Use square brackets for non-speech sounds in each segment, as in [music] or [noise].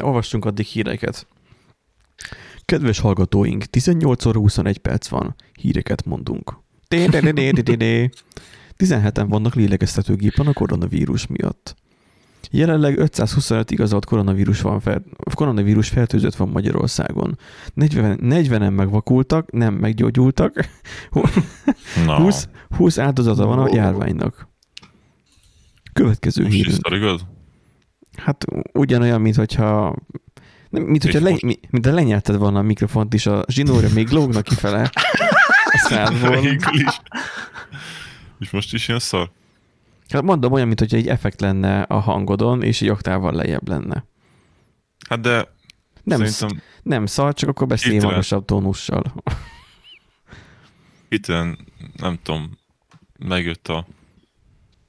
olvassunk addig híreket. Kedves hallgatóink, 18 óra 21 perc van. Híreket mondunk. 17-en vannak lélegeztetőgépen a koronavírus miatt. Jelenleg 525 igazolt koronavírus, van fel, koronavírus fertőzött van Magyarországon. 40, 40-en megvakultak, nem meggyógyultak. [laughs] Na, 20, 20 áldozata van a járványnak. Következő most hírünk. is igaz? Hát ugyanolyan, mint hogyha mint hogyha le, mi- mint lenyelted volna a mikrofont is, a zsinóra még lógnak kifele [laughs] a szádból. Is. És most is ilyen szar? Hát mondom olyan, mint hogyha egy effekt lenne a hangodon, és egy oktával lejjebb lenne. Hát de Nem, szerintem nem szar, csak akkor beszélj Hirtelen. magasabb tónussal. hirtelen, nem tudom, megjött a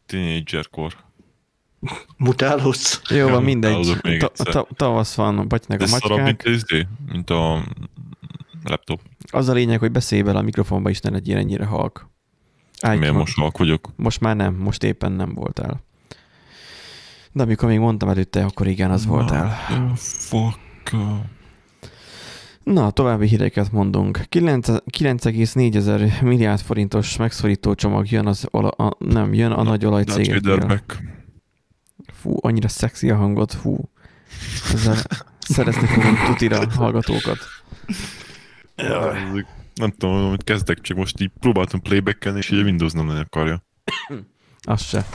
tínédzserkor. Mutálódsz? Jó, van, mindegy. Tavasz van, batynak De a macskák. izé, mint a laptop. Az a lényeg, hogy beszélj bele a mikrofonba is, ne legyél ennyire halk. Állj, Miért most halk vagyok? Most már nem, most éppen nem voltál. De amikor még mondtam előtte, akkor igen, az voltál. Fuck. Na, további híreket mondunk. 9 9,4 ezer milliárd forintos megszorító csomag jön az ola, a, nem, jön a nagy olajcégeknél. Fú, annyira szexi a hangod, fú. Ezzel szerezni fogom tutira hallgatókat. Nem tudom, amit kezdek, csak most így próbáltam playback és így a Windows nem nagyon akarja. Az se.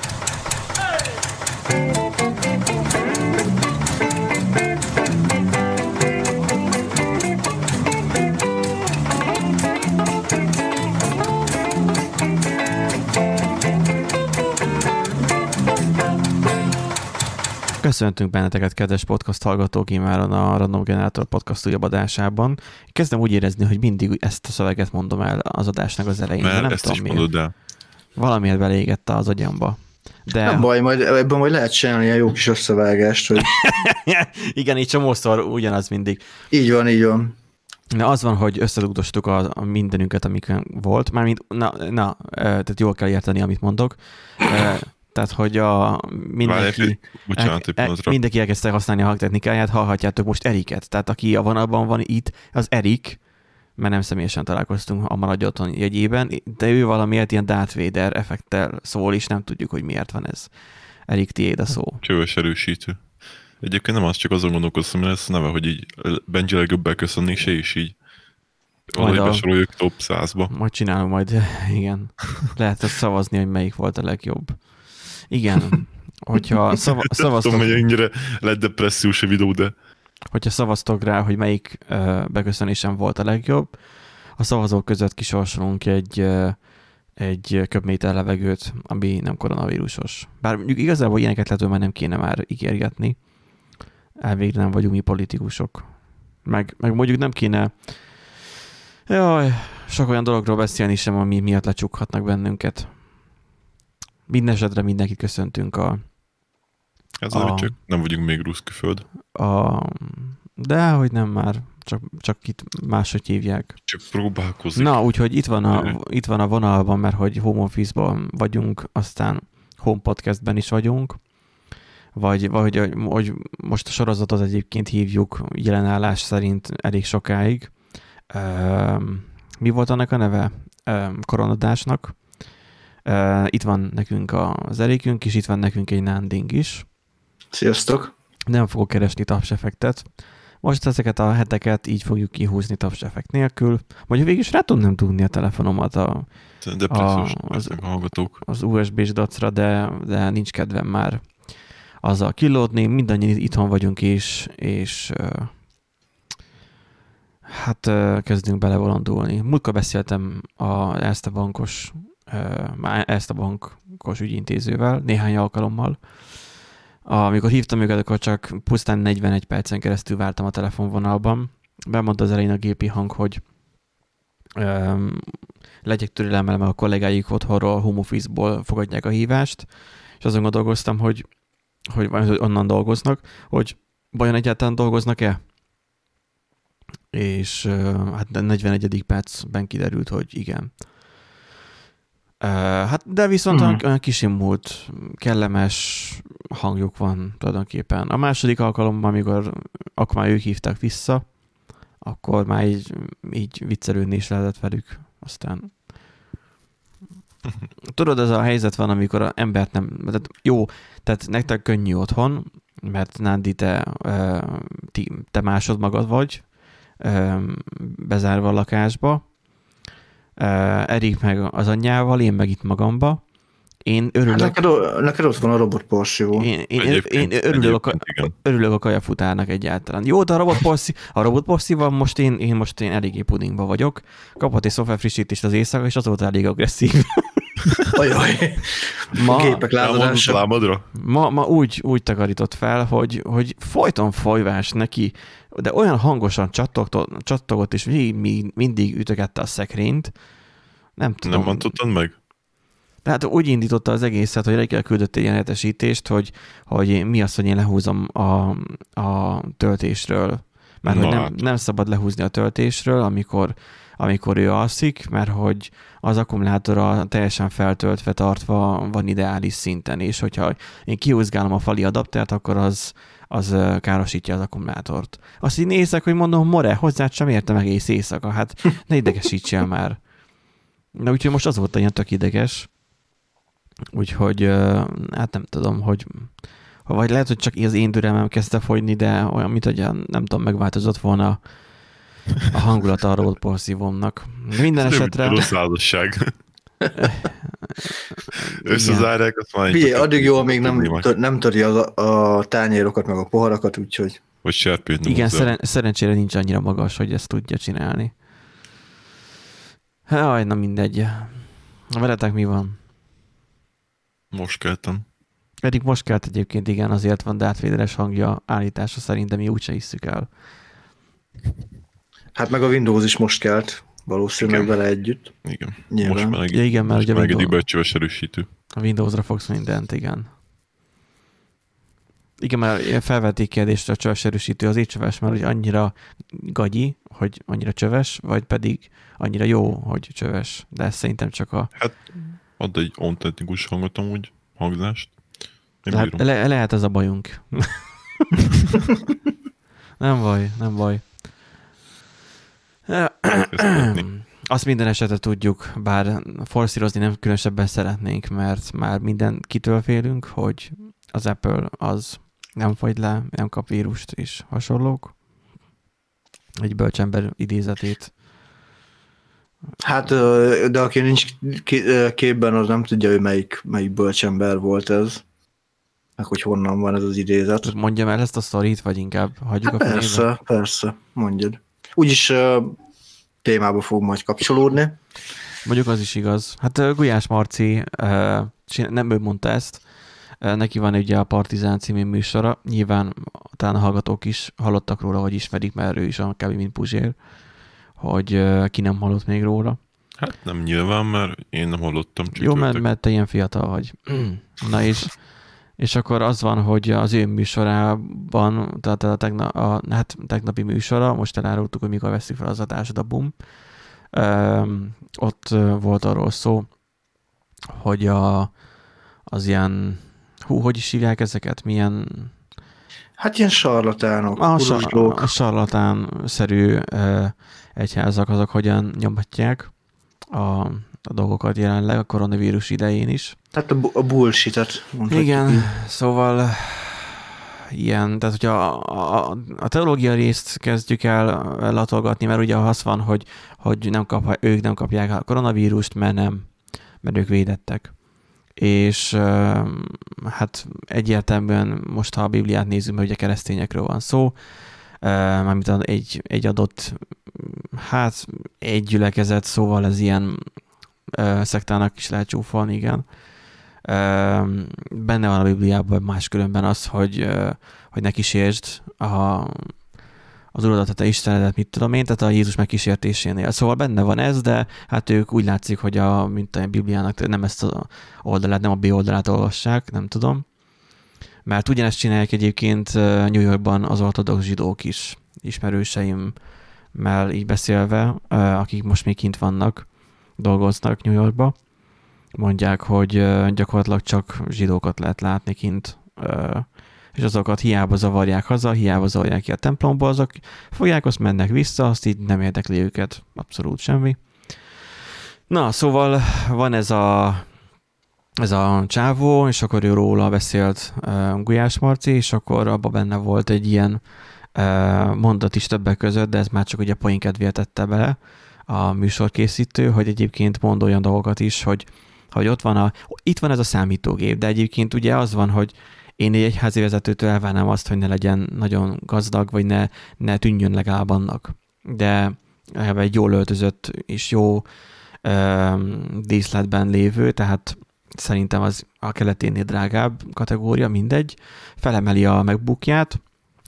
Köszöntünk benneteket, kedves podcast hallgatók, imáron a Random Generator podcast újabb adásában. Kezdem úgy érezni, hogy mindig ezt a szöveget mondom el az adásnak az elején, de Mert nem ezt tudom is miért. mondod el. Valamiért belégette az agyamba. De Nem baj, majd ebben majd lehet csinálni ilyen jó kis összevágást, hogy [laughs] igen, így csomószor ugyanaz mindig. így van, így van. Na, az van, hogy összedugdostuk a, a mindenünket, amik volt. Mármint, na, na, tehát jól kell érteni, amit mondok. Tehát, hogy a mindenki, egy- bocsánat, el, pillanatra. mindenki elkezdte használni a hangtechnikáját, hallhatjátok most Eriket. Tehát aki a vonalban van itt, az Erik, mert nem személyesen találkoztunk a Maradj Otthon jegyében, de ő valamiért ilyen Darth Vader effektel szól, és nem tudjuk, hogy miért van ez. Erik, tiéd a szó. Csöves erősítő. Egyébként nem az, csak azon gondolkoztam, hogy ez neve, hogy így Benji legjobb köszönni, se is így valahogy a- besoroljuk top 100-ba. Majd csinálom majd, igen. Lehet ezt szavazni, hogy melyik volt a legjobb. Igen. Hogyha [laughs] szava, szavaztok, tudom, hogy ennyire lett depressziós a videó, de hogyha szavaztok rá, hogy melyik ö, beköszönésem volt a legjobb, a szavazók között kisorsolunk egy, ö, egy köbméter levegőt, ami nem koronavírusos. Bár mondjuk igazából ilyeneket lehet, hogy már nem kéne már ígérgetni. Elvégre nem vagyunk mi politikusok. Meg, meg mondjuk nem kéne jaj, sok olyan dologról beszélni sem, ami miatt lecsukhatnak bennünket. Mindenesetre mindenkit köszöntünk a, ez A- csak nem vagyunk még ruszkiföld. a de hogy nem már, csak, csak itt máshogy hívják. Csak próbálkozik. Na, úgyhogy itt van, a, Ö. itt van a vonalban, mert hogy home office-ban vagyunk, aztán home podcastben is vagyunk, vagy, vagy hogy, hogy most a sorozatot egyébként hívjuk jelenállás szerint elég sokáig. Üm, mi volt annak a neve? Üm, koronadásnak. Itt van nekünk az Erikünk is, itt van nekünk egy Nánding is Sziasztok! nem fogok keresni tapseffektet. Most ezeket a heteket így fogjuk kihúzni tapseffekt nélkül. Vagy végig is rá tudnám dugni a telefonomat a, a- az- hallgatók. az USB-s dacra, de, de nincs kedvem már azzal kilódni. Mindannyian itthon vagyunk is, és hát ö, kezdünk belevolandulni. Múltkor beszéltem a, ezt a bankos már ezt a bankos ügyintézővel néhány alkalommal, amikor hívtam őket, akkor csak pusztán 41 percen keresztül vártam a telefonvonalban. Bemondta az elején a gépi hang, hogy öm, legyek türelemmel, mert a kollégáik otthonról, home office-ból fogadják a hívást, és azon gondolkoztam, hogy, hogy, hogy onnan dolgoznak, hogy vajon egyáltalán dolgoznak-e? És hát a 41. percben kiderült, hogy igen. Hát de viszont olyan, olyan kisimult, kellemes, hangjuk van tulajdonképpen. A második alkalommal, amikor akkor már ők hívták vissza, akkor már így, így viccelődni is lehetett velük. Aztán [laughs] Tudod, ez a helyzet van, amikor az embert nem... Tehát jó, tehát nektek könnyű otthon, mert Nándi, te, te másod magad vagy, bezárva a lakásba, Erik meg az anyjával, én meg itt magamba, én örülök... Hát neked, neked ott van a robotporszívó. Én, én, én, én örülök, a, örülök a kajafutárnak egyáltalán. Jó, de a robotporszí, a robotporszíval most én, én most én eléggé pudingba vagyok. Kapott egy szoftver frissítést az éjszaka, és azóta elég agresszív. Ajaj. Ma, Gépek lámadra. Ma, ma úgy, úgy takarított fel, hogy, hogy folyton folyvás neki, de olyan hangosan csattogott, csattogott és mindig, mindig ütögette a szekrényt. Nem tudom. Nem mondtad meg? Tehát úgy indította az egészet, hogy reggel küldött egy ilyen hogy, hogy mi az, hogy én lehúzom a, a töltésről. Mert Na, hogy nem, hát. nem szabad lehúzni a töltésről, amikor, amikor ő alszik, mert hogy az akkumulátora teljesen feltöltve tartva van ideális szinten, és hogyha én kihúzgálom a fali adaptert, akkor az, az károsítja az akkumulátort. Azt így nézek, hogy mondom, more, hozzád sem értem egész éjszaka, hát ne idegesítsél már. Na úgyhogy most az volt ilyen tök ideges, Úgyhogy hát nem tudom, hogy vagy lehet, hogy csak az én türelmem kezdte fogyni, de olyan, mint hogy nem tudom, megváltozott volna a hangulat a robot porszívómnak. Minden Ez esetre... Rossz házasság. Összezárják, azt már... Figyelj, addig jó, még nem, tör, nem töri a, a tányérokat, meg a poharakat, úgyhogy... Vagy serpét Igen, szeren- szerencsére nincs annyira magas, hogy ezt tudja csinálni. Haj, na mindegy. Veletek mi van? Most keltem. Pedig most kelt egyébként, igen, azért van Darth Vader-es hangja állítása szerint, de mi úgyse hiszük el. Hát meg a Windows is most kelt, valószínűleg igen. vele együtt. Igen. Nyilván. Most meleg, ja, igen, mert ugye Windows... erősítő. A Windowsra fogsz mindent, igen. Igen, mert felvették kérdést a csöves erősítő az csöves, mert hogy annyira gagyi, hogy annyira csöves, vagy pedig annyira jó, hogy csöves. De ez szerintem csak a... Hát Ad egy autentikus hangot amúgy, hangzást. Le- le- lehet ez a bajunk. [laughs] nem baj, nem baj. [clears throat] Azt minden esetre tudjuk, bár forszírozni nem különösebben szeretnénk, mert már minden kitől félünk, hogy az Apple az nem fagy le, nem kap vírust és hasonlók. Egy bölcsember idézetét Hát, de aki nincs képben, az nem tudja, hogy melyik, melyik bölcsember volt ez. Meg hogy honnan van ez az idézet. Mondjam el ezt a sztorit, vagy inkább hagyjuk hát a Persze, fenébe? persze, mondjad. Úgyis témába fog majd kapcsolódni. Mondjuk az is igaz. Hát Gulyás Marci, nem ő mondta ezt, neki van ugye a Partizán című műsora, nyilván talán a hallgatók is hallottak róla, vagy ismerik, mert ő is a kb. mint Puzsér. Hogy ki nem hallott még róla. Hát nem nyilván, mert én nem hallottam. Jó, mert, mert te ilyen fiatal vagy. Na és, és akkor az van, hogy az ő műsorában, tehát a, tegnap, a hát tegnapi műsora, most elárultuk, hogy mikor veszik fel az adást, a BUM, ott volt arról szó, hogy a, az ilyen, hú, hogy is hívják ezeket, milyen? Hát ilyen sarlatánok, a, a sarlatán-szerű egyházak azok hogyan nyomatják a, a dolgokat jelenleg a koronavírus idején is. Hát a, a bullshit-et Igen, így. szóval ilyen, tehát hogyha a, a, a teológia részt kezdjük el latolgatni, mert ugye az van, hogy, hogy nem kap, ők nem kapják a koronavírust, mert nem, mert ők védettek. És hát egyértelműen most, ha a Bibliát nézzük, hogy a keresztényekről van szó, mármint egy, egy adott, hát egy gyülekezet, szóval ez ilyen szektának is lehet csúfolni, igen. Benne van a Bibliában máskülönben az, hogy, hogy ne kísértsd a, az uradat, a te Istenedet, mit tudom én, tehát a Jézus megkísértésénél. Szóval benne van ez, de hát ők úgy látszik, hogy a, mint a Bibliának nem ezt a oldalát, nem a B oldalát olvassák, nem tudom mert ugyanezt csinálják egyébként New Yorkban az ortodox zsidók is, ismerőseimmel így beszélve, akik most még kint vannak, dolgoznak New Yorkba, mondják, hogy gyakorlatilag csak zsidókat lehet látni kint és azokat hiába zavarják haza, hiába zavarják ki a templomba, azok fogják, azt mennek vissza, azt így nem érdekli őket abszolút semmi. Na, szóval van ez a, ez a csávó, és akkor ő róla beszélt uh, Gulyás Marci, és akkor abban benne volt egy ilyen uh, mondat is többek között, de ez már csak ugye poén kedvéért tette bele a műsorkészítő, hogy egyébként mond olyan dolgokat is, hogy, hogy ott van a, itt van ez a számítógép, de egyébként ugye az van, hogy én egy egyházi vezetőtől elvárnám azt, hogy ne legyen nagyon gazdag, vagy ne, ne tűnjön legalább annak. De egy jól öltözött és jó ö, díszletben lévő, tehát szerintem az a keleténél drágább kategória, mindegy, felemeli a megbukját,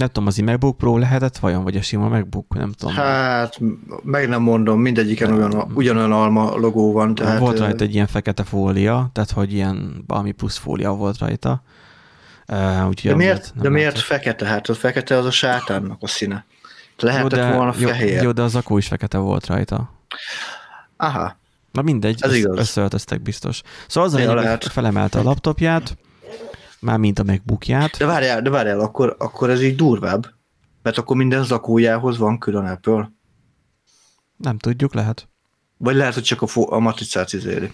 nem tudom, az MacBook Pro lehetett vajon, vagy a sima MacBook, nem tudom. Hát, meg nem mondom, mindegyiken ugyan, ugyanolyan alma logó van. Tehát... Volt rajta egy ilyen fekete fólia, tehát hogy ilyen valami plusz fólia volt rajta. Uh, de miért, de miért fekete? Hát a fekete az a sátánnak a színe. Lehetett jó, de, volna fehér. Jó, de az akó is fekete volt rajta. Aha. Na mindegy, Ez igaz. összeöltöztek biztos. Szóval az a lehet. felemelte a laptopját, már mint a megbukját. De várjál, de várjál, akkor, akkor ez így durvább. Mert akkor minden zakójához van külön Apple. Nem tudjuk, lehet. Vagy lehet, hogy csak a, a matricát izéli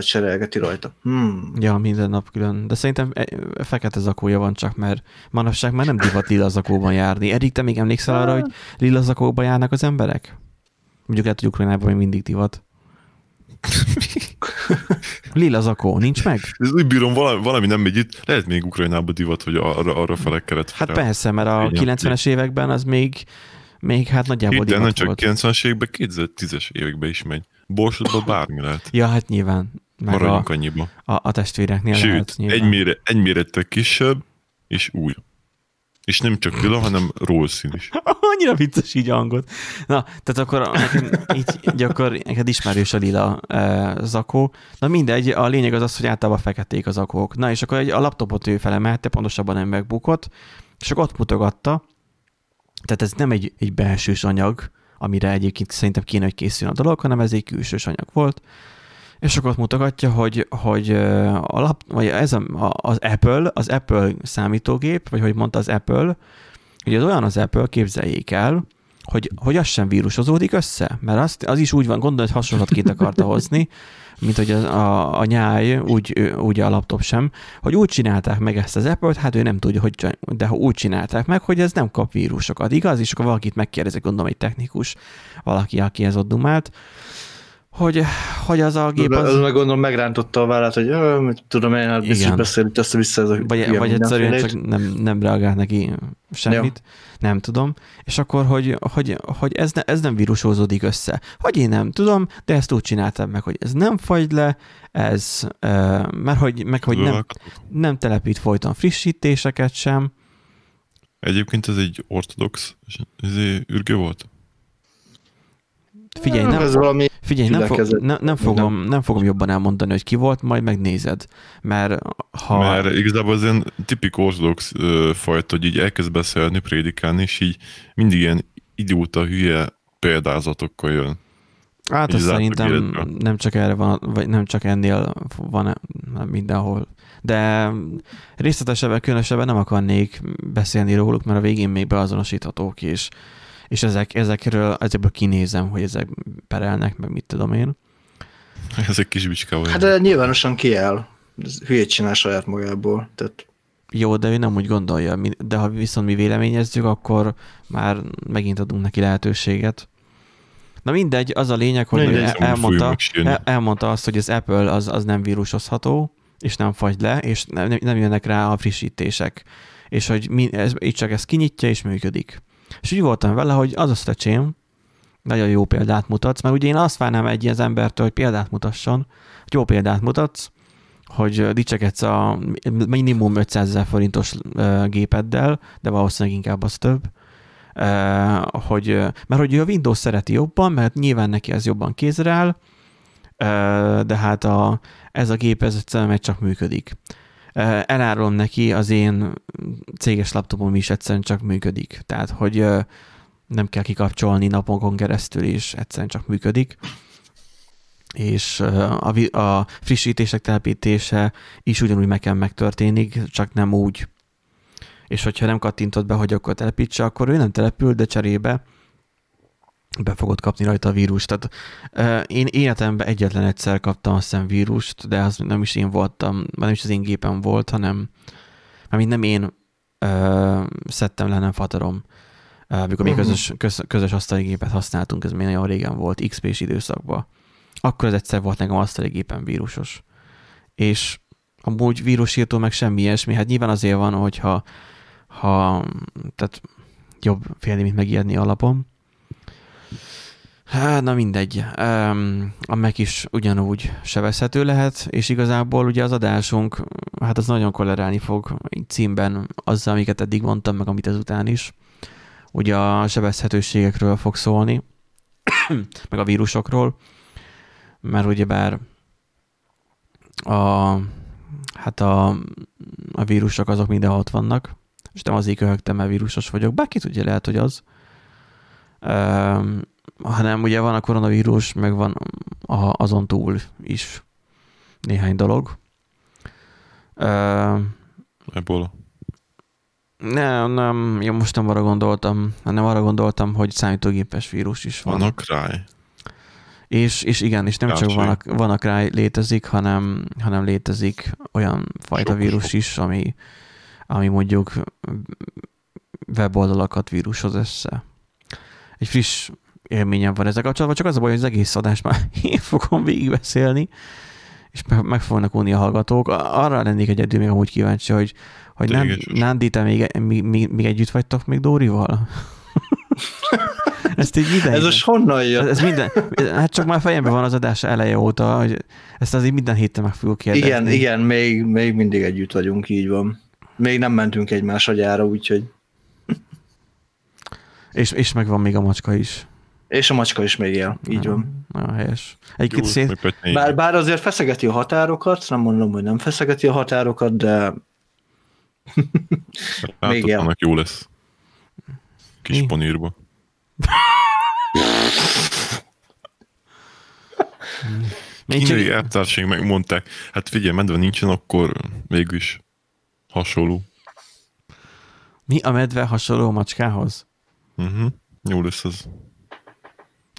cserélgeti rajta. Hmm. Ja, minden nap külön. De szerintem e, fekete zakója van csak, mert manapság már nem divat lila zakóban járni. Erik, te még emlékszel arra, hogy lila zakóban járnak az emberek? Mondjuk lehet, hogy Ukrajnában még mindig divat. [laughs] Lila zakó, nincs meg? Ez úgy bírom, valami, valami nem megy itt. Lehet még Ukrajnában divat, hogy arra, arra felek kellett Hát persze, mert a 90-es években az még, még hát nagyjából divat nem csak 90-es években, 2010-es években is megy. Borsodban bármi lehet. Ja, hát nyilván. Meg Maradjunk a, annyiba. A, a testvéreknél Sőt, lehet, egy, mére, egy mérettel kisebb, és új. És nem csak lila, hanem rózszín is. [laughs] Annyira vicces így hangot. Na, tehát akkor így, akkor neked ismerős a lila e, zakó. Na mindegy, a lényeg az az, hogy általában feketék az zakók. Na és akkor egy, a laptopot ő felemelte, pontosabban nem megbukott, és akkor ott mutogatta, tehát ez nem egy, egy belsős anyag, amire egyébként szerintem kéne, hogy készüljön a dolog, hanem ez egy külsős anyag volt. És akkor ott mutogatja, hogy, hogy a lap, vagy ez a, az Apple, az Apple számítógép, vagy hogy mondta az Apple, hogy az olyan az Apple, képzeljék el, hogy, hogy az sem vírusozódik össze, mert az, az is úgy van, gondolod, hogy hasonlatként akarta hozni, mint hogy a, a, a nyáj, úgy, úgy a laptop sem, hogy úgy csinálták meg ezt az Apple-t, hát ő nem tudja, hogy, de ha úgy csinálták meg, hogy ez nem kap vírusokat, igaz? És akkor valakit megkérdezik, gondolom egy technikus, valaki, aki ez ott dumált, hogy, hogy az a gép az... Az meg gondolom megrántotta a vállát, hogy tudom én, hát biztos beszélt össze-vissza ez a Vagy, vagy egyszerűen csak nem, nem reagált neki semmit, ja. nem tudom. És akkor, hogy, hogy, hogy ez, ne, ez nem vírusózódik össze. Hogy én nem tudom, de ezt úgy csináltam meg, hogy ez nem fagy le, ez, mert hogy, meg hogy nem, nem telepít folyton frissítéseket sem. Egyébként ez egy ortodox ez ürge volt? Figyelj, nem, ez valami figyelj nem, fog, ne, nem, fogom, nem. nem fogom jobban elmondani, hogy ki volt, majd megnézed. Mert ha... Mert igazából az ilyen tipik ortodox fajta, hogy így elkezd beszélni, prédikálni, és így mindig ilyen idióta, hülye példázatokkal jön. Hát ez szerintem nem csak erre van, vagy nem csak ennél van mindenhol. De részletesebben, különösebben nem akarnék beszélni róluk, mert a végén még beazonosíthatók, és és ezek, ezekről, ezekből kinézem, hogy ezek perelnek, meg mit tudom én. Ezek kis bicska Hát de nyilvánosan kiáll. Hülyét csinál saját magából. Tehát... Jó, de ő nem úgy gondolja. De ha viszont mi véleményezzük, akkor már megint adunk neki lehetőséget. Na mindegy, az a lényeg, hogy mindegy, elmondta, el, elmondta azt, hogy az Apple az, az nem vírusozható, és nem fagy le, és nem, nem jönnek rá a frissítések. És hogy mi, ez, így csak ez kinyitja, és működik. És úgy voltam vele, hogy az a stecsém, nagyon jó példát mutatsz, mert ugye én azt várnám egy ilyen embertől, hogy példát mutasson, hogy jó példát mutatsz, hogy dicsekedsz a minimum 500 ezer forintos gépeddel, de valószínűleg inkább az több, hogy, mert hogy a Windows szereti jobban, mert nyilván neki ez jobban kézre áll, de hát a, ez a gép ez egyszerűen csak működik elárulom neki, az én céges laptopom is egyszerűen csak működik. Tehát, hogy nem kell kikapcsolni napokon keresztül, és egyszerűen csak működik. és a, a frissítések telepítése is ugyanúgy meg kell megtörténik, csak nem úgy. És hogyha nem kattintod be, hogy akkor telepítse, akkor ő nem települ, de cserébe be fogod kapni rajta a vírust. Tehát uh, én életemben egyetlen egyszer kaptam azt hiszem vírust, de az nem is én voltam, nem is az én gépem volt, hanem mert nem én uh, szedtem le, nem fatarom. Uh, mikor még közös, köz, közös asztali gépet használtunk, ez még nagyon régen volt, XP-s időszakban. Akkor ez egyszer volt nekem asztali gépen vírusos. És amúgy vírusírtó meg semmi ilyesmi, hát nyilván azért van, hogyha ha, tehát jobb félni, mint megijedni alapon, Hát, na mindegy. Um, a Mac is ugyanúgy sebezhető lehet, és igazából ugye az adásunk, hát az nagyon kollerálni fog címben azzal, amiket eddig mondtam, meg amit ezután is. Ugye a sebezhetőségekről fog szólni, [clears throat] meg a vírusokról, mert ugyebár a, hát a, a vírusok azok mindenhol ott vannak, és nem azért köhögtem, mert vírusos vagyok, bárki tudja, lehet, hogy az. Um, hanem ugye van a koronavírus, meg van a, azon túl is néhány dolog. Uh, Ebola. Nem, nem, én most nem arra gondoltam, hanem arra gondoltam, hogy számítógépes vírus is van. Van a. És, és igen, és nem csak van a, van a létezik, hanem, hanem létezik olyan fajta sok, vírus sok. is, ami, ami mondjuk weboldalakat vírushoz össze. Egy friss élményem van ezzel kapcsolatban, csak az a baj, hogy az egész adást már [laughs] én fogom végigbeszélni, és meg fognak unni a hallgatók. Arra lennék egyedül még amúgy kíváncsi, hogy, hogy Nándi, te még, még, még, még együtt vagytok még Dórival? [laughs] ezt így minden, ez most honnan jön? Ez, ez minden, hát csak már fejemben van az adás eleje óta, hogy ezt azért minden héten meg fogjuk kérdezni. Igen, igen, még, még mindig együtt vagyunk, így van. Még nem mentünk egymás agyára, úgyhogy... és, és megvan még a macska is. És a macska is még él, így van. Nagyon helyes. Egy szét... Bár, bár azért feszegeti a határokat, nem mondom, hogy nem feszegeti a határokat, de még él. annak jó lesz. Kis Mi? panírba. Kínai eltárség megmondták, hát figyelj, medve nincsen, akkor mégis hasonló. Mi a medve hasonló a macskához? Uh-huh. Jó lesz az.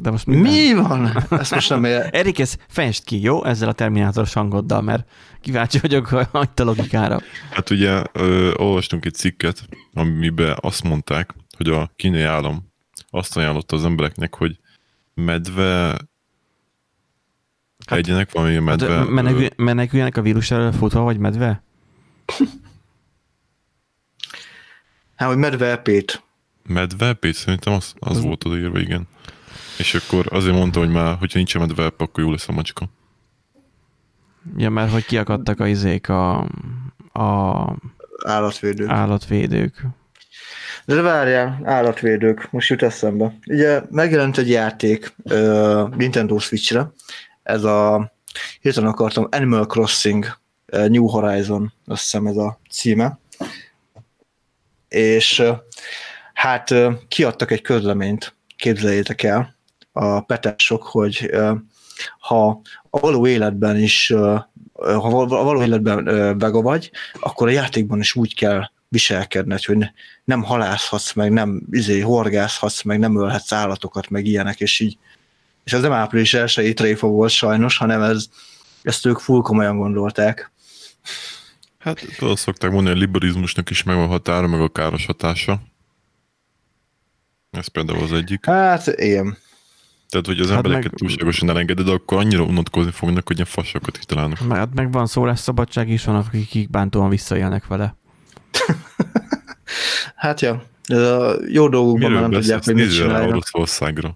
De most minden... Mi van? Ezt most nem ér... Erik, ez fejtsd ki, jó? Ezzel a terminátoros hangoddal, mert kíváncsi vagyok a logikára. Hát ugye ö, olvastunk egy cikket, amiben azt mondták, hogy a kínai állam azt ajánlotta az embereknek, hogy medve hát, egyenek valami a medve. Hát, menekül, meneküljenek a vírus elől futva, vagy medve? Hát, hogy medve epét. Medve epét? Szerintem az, az, az volt odaírva, igen. És akkor azért mondta, hogy már, hogyha nincs medve, akkor jó lesz a macska. Ja, mert hogy kiakadtak a izék a, a állatvédők. állatvédők. De várjál, állatvédők, most jut eszembe. Ugye megjelent egy játék uh, Nintendo Switch-re, ez a, hirtelen akartam, Animal Crossing uh, New Horizon, azt hiszem ez a címe. És uh, hát uh, kiadtak egy közleményt, képzeljétek el, a petások, hogy ha a való életben is, ha a való életben vega vagy, akkor a játékban is úgy kell viselkedned, hogy nem halászhatsz meg, nem izé, horgászhatsz meg, nem ölhetsz állatokat, meg ilyenek, és így és ez nem április elsői tréfa volt sajnos, hanem ez, ezt ők full komolyan gondolták. Hát azt szokták mondani, a liberalizmusnak is megvan határa, meg a káros hatása. Ez például az egyik. Hát, én. Tehát, hogy az hát embereket meg... túlságosan elengeded, akkor annyira unatkozni fognak, hogy ilyen fassokat kitalálnak. Hát meg van szó lesz szabadság is, van, akik bántóan visszaélnek vele. [laughs] hát ja, de a jó dolgokban már nem tudják, hogy mit csinálják. Oroszországra.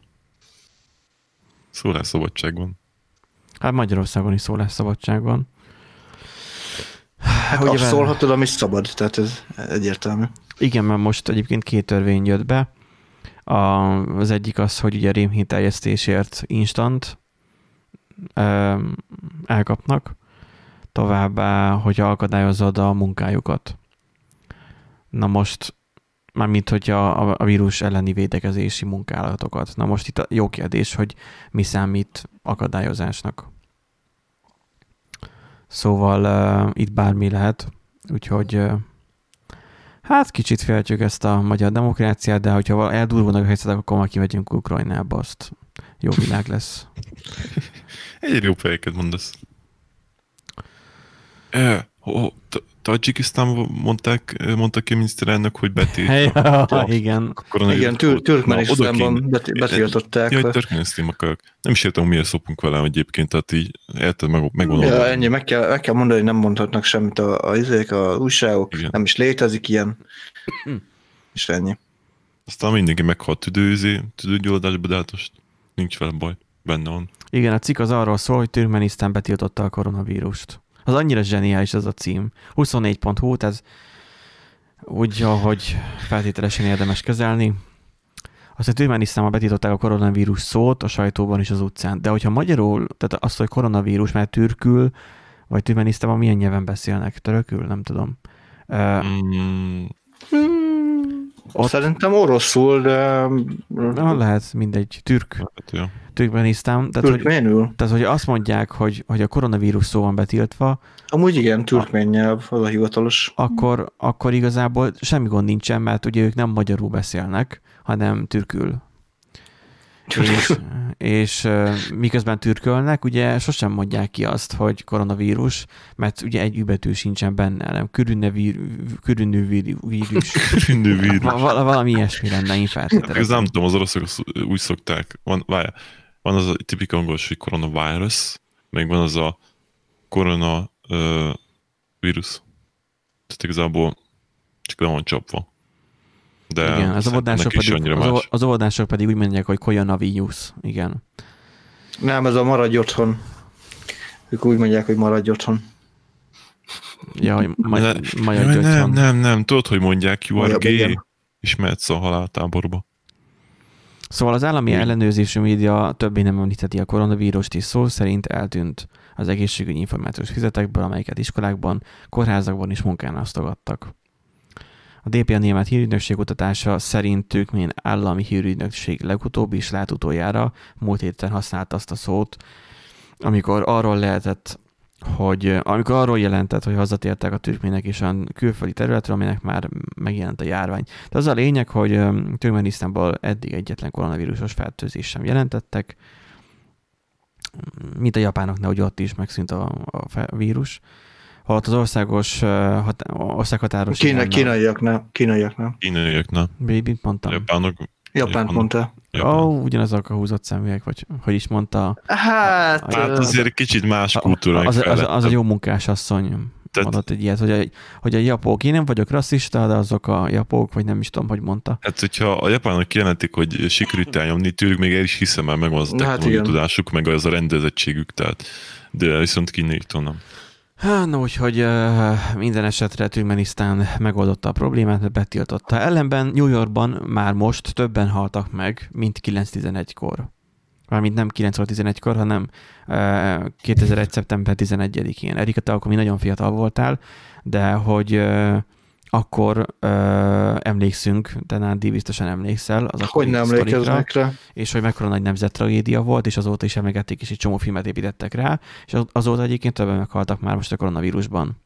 szabadság van. Hát Magyarországon is szabadság van. Hát, hogy szólhatod, ami szabad, tehát ez egyértelmű. Igen, mert most egyébként két törvény jött be. A, az egyik az, hogy ugye rémhiteljesztésért instant elkapnak, továbbá, hogy akadályozod a munkájukat. Na most Mármint, hogy a, a vírus elleni védekezési munkálatokat. Na most itt a jó kérdés, hogy mi számít akadályozásnak. Szóval uh, itt bármi lehet, úgyhogy uh, hát kicsit féltjük ezt a magyar demokráciát, de hogyha eldurulnak a helyzetek, akkor már kimegyünk Ukrajnába, azt jó világ lesz. [laughs] Egy jó fejeket mondasz. Oh, Tajikisztán mondták, mondta ki a miniszterelnök, hogy betiltja. [laughs] Ja, igen. Igen, tür- Türkmenisztánban betiltották. Ja, Türkmenisztán akarok. Nem is értem, miért szopunk vele egyébként, tehát így érted, meg, megmondom. Ja, ennyi, meg kell, meg kell mondani, hogy nem mondhatnak semmit a, a, izék, a újságok, igen. nem is létezik ilyen. [clears throat] És ennyi. Aztán mindenki meghalt tüdőzé, tüdőgyulladásba, de hát most nincs vele baj, benne van. Igen, a cikk az arról szól, hogy Türkmenisztán betiltotta a koronavírust. Az annyira zseniális ez a cím. 24.hu, ez úgy, ahogy feltételesen érdemes kezelni. Azt, hogy Türkmenisztánban betiltották a koronavírus szót a sajtóban és az utcán. De hogyha magyarul, tehát azt, hogy koronavírus, mert türkül, vagy Türkmenisztánban milyen nyelven beszélnek? Törökül? Nem tudom. Mm. Ott... Szerintem oroszul, de... Na, lehet, mindegy. Türk. Hát. Türkmenisztán. Tehát, hogy, tehát, hogy azt mondják, hogy, hogy a koronavírus szó van betiltva. Amúgy igen, türkmén nyelv, az a hivatalos. Akkor, akkor igazából semmi gond nincsen, mert ugye ők nem magyarul beszélnek, hanem türkül és, és miközben türkölnek, ugye sosem mondják ki azt, hogy koronavírus, mert ugye egy übetű sincsen benne, nem körülnő vírus. [laughs] Körülnő vírus. Val- valami ilyesmi lenne, én feltételezem. Ez nem tudom, az oroszok úgy szokták. Van, várja, van az a tipik angolos, hogy coronavirus, meg van az a korona uh, vírus. Tehát igazából csak le van csapva. De igen, az óvodások, pedig, az, az óvodások pedig úgy mondják, hogy coronavirus. Igen. Nem, ez a maradj otthon. Ők úgy mondják, hogy maradj otthon. Ja, hogy majd, majd nem, nem, nem, nem, tudod, hogy mondják, you are gay, és mehetsz a haláltáborba. Szóval az állami ellenőrzésű média többé nem említheti a koronavírust, és szó szerint eltűnt az egészségügyi információs fizetekből, amelyeket iskolákban, kórházakban is munkán osztogattak. A DPA német hírügynökség kutatása szerint Türkmén állami hírügynökség legutóbbi is lát utoljára múlt héten használt azt a szót, amikor arról lehetett, hogy amikor arról jelentett, hogy hazatértek a türkmének is a külföldi területről, aminek már megjelent a járvány. De az a lényeg, hogy Türkmenisztánból eddig egyetlen koronavírusos fertőzés sem jelentettek, mint a japánoknál, hogy ott is megszűnt a, a vírus holott az országos hat, országhatáros... Kína, kínaiaknál. Kínaiaknál. Kínaiaknál. Baby, mondtam. Japánok. Japánt mondta. Ó, oh, ugyanazok a húzott szemüveg, vagy hogy is mondta. Hát, a, hát azért kicsit más kultúra. Az, az, az, a jó munkás asszony tehát, mondott egy ilyet, hogy a, hogy a japók, én nem vagyok rasszista, de azok a japók, vagy nem is tudom, hogy mondta. Hát, hogyha a japánok kijelentik, hogy sikerült elnyomni, tőlük még el is hiszem, mert megvan az a technológiai hát tudásuk, meg az a rendezettségük, tehát de viszont kínaiktól nem. Na, úgyhogy uh, minden esetre Türkmenisztán megoldotta a problémát, betiltotta. Ellenben New Yorkban már most többen haltak meg, mint 9-11-kor. Mármint nem 9-11-kor, hanem uh, 2001. szeptember 11-én. Erika, te akkor mi nagyon fiatal voltál, de hogy uh, akkor ö, emlékszünk, de Nándi biztosan emlékszel. Az hogy nem emlékeznek rá. És hogy mekkora nagy nemzettragédia volt, és azóta is emlegették, és egy csomó filmet építettek rá, és azóta egyébként többen meghaltak már most a koronavírusban.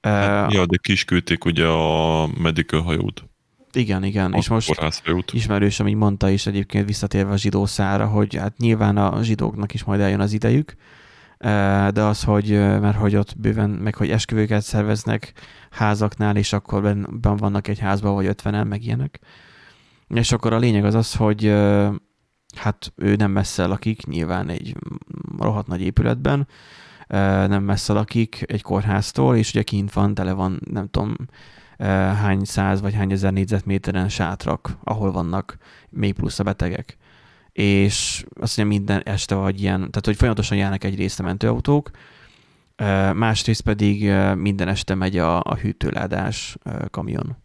Hát, uh, ja, de kisküldték ugye a medical hajót. Igen, igen, a és most ismerős, amit mondta is egyébként visszatérve a zsidó szára, hogy hát nyilván a zsidóknak is majd eljön az idejük, de az, hogy, mert hogy ott bőven, meg hogy esküvőket szerveznek házaknál, és akkor ben, vannak egy házban, vagy ötvenen, meg ilyenek. És akkor a lényeg az az, hogy hát ő nem messze lakik, nyilván egy rohadt nagy épületben, nem messze lakik egy kórháztól, és ugye kint van, tele van, nem tudom, hány száz vagy hány ezer négyzetméteren sátrak, ahol vannak még plusz a betegek és azt mondja minden este vagy ilyen, tehát hogy folyamatosan járnak egyrészt a mentőautók, másrészt pedig minden este megy a, a hűtőládás kamion.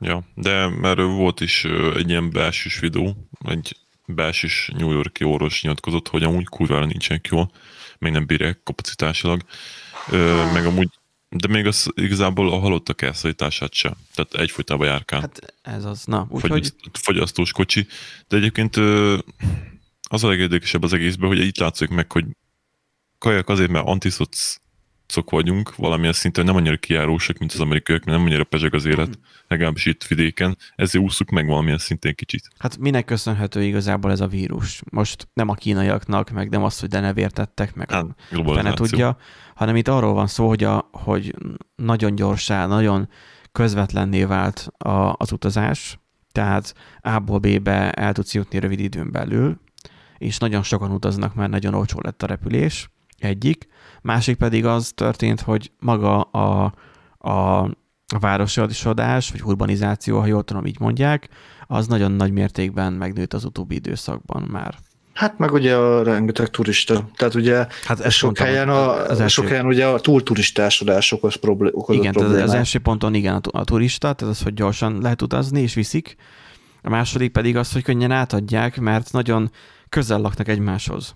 Ja, de mert volt is egy ilyen belsős videó, egy belsős New Yorki orvos nyilatkozott, hogy amúgy kurvára nincsenek jól, még nem bírják kapacitásilag, meg amúgy De még az igazából a halottak elszállítását sem. Tehát egyfolytában járkál. Hát ez az. Na, úgyhogy... Fogyaszt, fogyasztós kocsi. De egyébként az a legérdekesebb az egészben, hogy itt látszik meg, hogy kajak azért, mert antiszocok vagyunk, valamilyen szinten nem annyira kijárósak, mint az amerikaiak, mert nem annyira pezseg az élet, legalábbis itt vidéken, ezért úszuk meg valamilyen szintén kicsit. Hát minek köszönhető igazából ez a vírus? Most nem a kínaiaknak, meg nem az, hogy denevértettek, meg Hát, a fene tudja, hanem itt arról van szó, hogy, a, hogy nagyon gyorsá, nagyon közvetlenné vált a, az utazás, tehát A-ból B-be el tudsz jutni rövid időn belül, és nagyon sokan utaznak, mert nagyon olcsó lett a repülés, egyik. Másik pedig az történt, hogy maga a, a, a vagy urbanizáció, ha jól tudom, így mondják, az nagyon nagy mértékben megnőtt az utóbbi időszakban már. Hát meg ugye a rengeteg turista. Tehát ugye Hát ez sok mondtam, helyen, a, az első- sok helyen ugye a túlturistásodás okoz problé- okozott Igen, problémát. az első ponton igen a turista, tehát az, hogy gyorsan lehet utazni és viszik. A második pedig az, hogy könnyen átadják, mert nagyon közel laknak egymáshoz.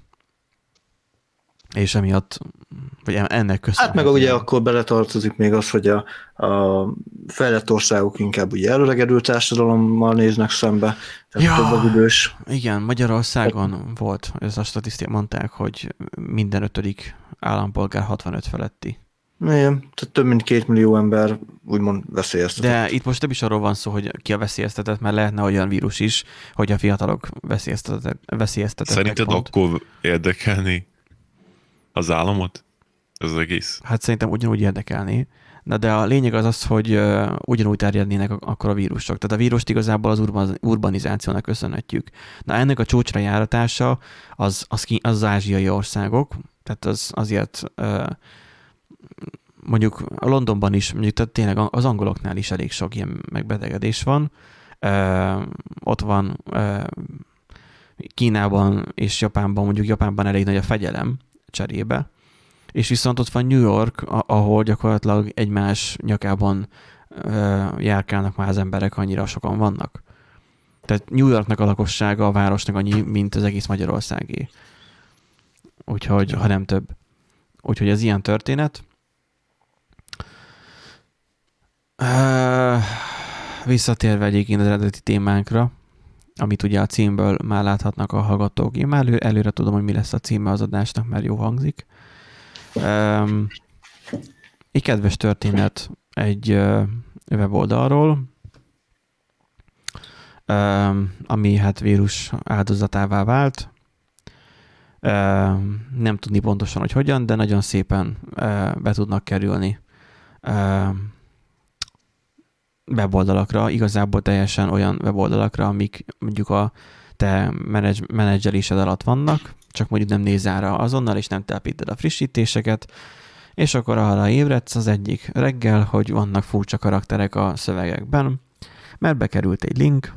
És emiatt, vagy ennek köszönhetően. Hát meg ugye akkor beletartozik még az, hogy a, a fejlett országok inkább ugye előregedő társadalommal néznek szembe, tehát Ja. több az idős. Igen, Magyarországon volt, ez a statisztikák mondták, hogy minden ötödik állampolgár 65 feletti. Igen, tehát több mint két millió ember úgymond veszélyeztetett. De itt most nem is arról van szó, hogy ki a veszélyeztetett, mert lehetne olyan vírus is, hogy a fiatalok veszélyeztetett, veszélyeztetettek Szerinted pont. akkor érdekelni az államot? Ez az egész? Hát szerintem ugyanúgy érdekelni. Na de a lényeg az az, hogy uh, ugyanúgy terjednének ak- akkor a vírusok. Tehát a vírust igazából az urban, urbanizációnak köszönhetjük. Na ennek a csúcsra járatása az, az, az, az ázsiai országok, tehát az azért uh, mondjuk a Londonban is, mondjuk tehát tényleg az angoloknál is elég sok ilyen megbetegedés van. Uh, ott van uh, Kínában és Japánban, mondjuk Japánban elég nagy a fegyelem cserébe, és viszont ott van New York, ahol gyakorlatilag egymás nyakában járkálnak már az emberek, annyira sokan vannak. Tehát New Yorknak a lakossága a városnak annyi, mint az egész Magyarországé. Úgyhogy, ha nem több. Úgyhogy ez ilyen történet. Visszatérve egyébként az eredeti témánkra, amit ugye a címből már láthatnak a hallgatók. Én már elő, előre tudom, hogy mi lesz a címe az adásnak, mert jó hangzik. Um, egy kedves történet egy uh, weboldalról, um, ami hát vírus áldozatává vált. Um, nem tudni pontosan, hogy hogyan, de nagyon szépen uh, be tudnak kerülni um, weboldalakra, igazából teljesen olyan weboldalakra, amik mondjuk a te menedzs- menedzselésed alatt vannak, csak mondjuk nem nézel rá azonnal, és nem telepíted a frissítéseket, és akkor arra ébredsz az egyik reggel, hogy vannak furcsa karakterek a szövegekben, mert bekerült egy link,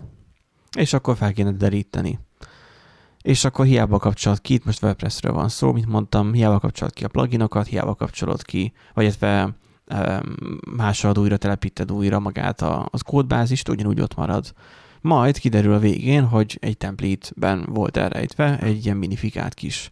és akkor fel kéne deríteni. És akkor hiába kapcsolod ki, itt most WordPressről van szó, mint mondtam, hiába kapcsolod ki a pluginokat, hiába kapcsolod ki, vagy illetve másolod újra, telepíted újra magát a, az kódbázist, ugyanúgy ott marad. Majd kiderül a végén, hogy egy template-ben volt elrejtve egy ilyen minifikált kis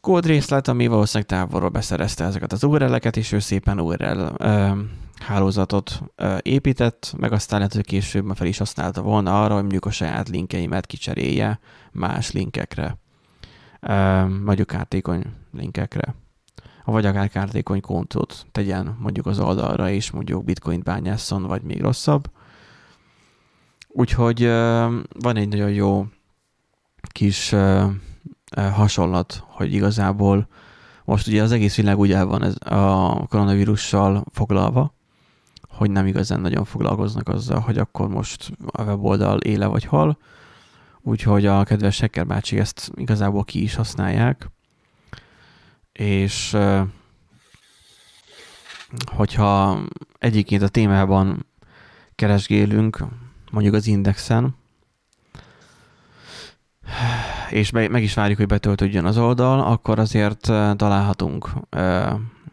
kódrészlet, ami valószínűleg távolról beszerezte ezeket az URL-eket, és ő szépen URL ö, hálózatot ö, épített, meg aztán lehet, hogy később fel is használta volna arra, hogy mondjuk a saját linkeimet kicserélje más linkekre, ö, mondjuk kártékony linkekre vagy akár kártékony kontót tegyen mondjuk az oldalra, és mondjuk bitcoin bányásszon, vagy még rosszabb. Úgyhogy van egy nagyon jó kis hasonlat, hogy igazából most ugye az egész világ úgy el van ez a koronavírussal foglalva, hogy nem igazán nagyon foglalkoznak azzal, hogy akkor most a weboldal éle vagy hal, úgyhogy a kedves Sekker bácsi ezt igazából ki is használják, és hogyha egyébként a témában keresgélünk, mondjuk az indexen, és meg, is várjuk, hogy betöltődjön az oldal, akkor azért találhatunk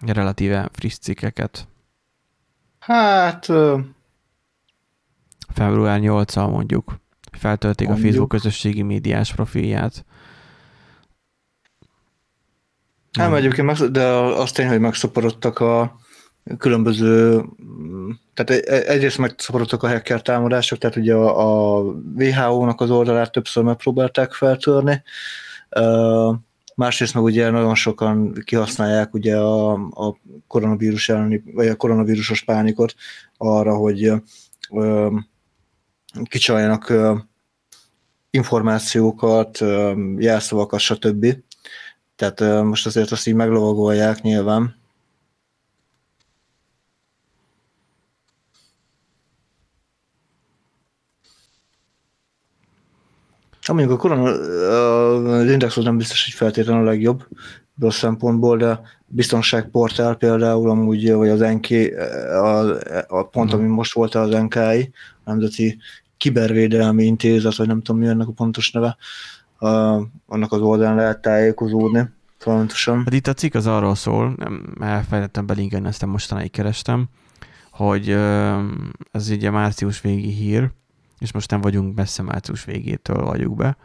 relatíve friss cikkeket. Hát, Február 8-al mondjuk feltölték a Mondjuk. Facebook közösségi médiás profilját. Nem egyébként, meg, de az tény, hogy megszaporodtak a, különböző, tehát e- e- egyrészt megszaporodtak a hacker támadások, tehát ugye a, a WHO-nak az oldalát többször megpróbálták feltörni, másrészt meg ugye nagyon sokan kihasználják ugye a, a koronavírus elleni, vagy a koronavírusos pánikot arra, hogy kicsaljanak információkat, jelszavakat, stb. Tehát most azért azt így meglovagolják nyilván. Ha mondjuk a korona, az index nem biztos, hogy feltétlenül a legjobb rossz szempontból, de biztonságportál például amúgy, vagy az NK, a, a pont, ami most volt az NKI, Nemzeti Kibervédelmi Intézet, vagy nem tudom mi ennek a pontos neve, a, annak az oldalán lehet tájékozódni fontosan. Hát itt a cikk az arról szól, nem elfelejtettem belinkelni, ezt mostanáig kerestem, hogy ez ugye március végi hír, és most nem vagyunk messze március végétől vagyunk be,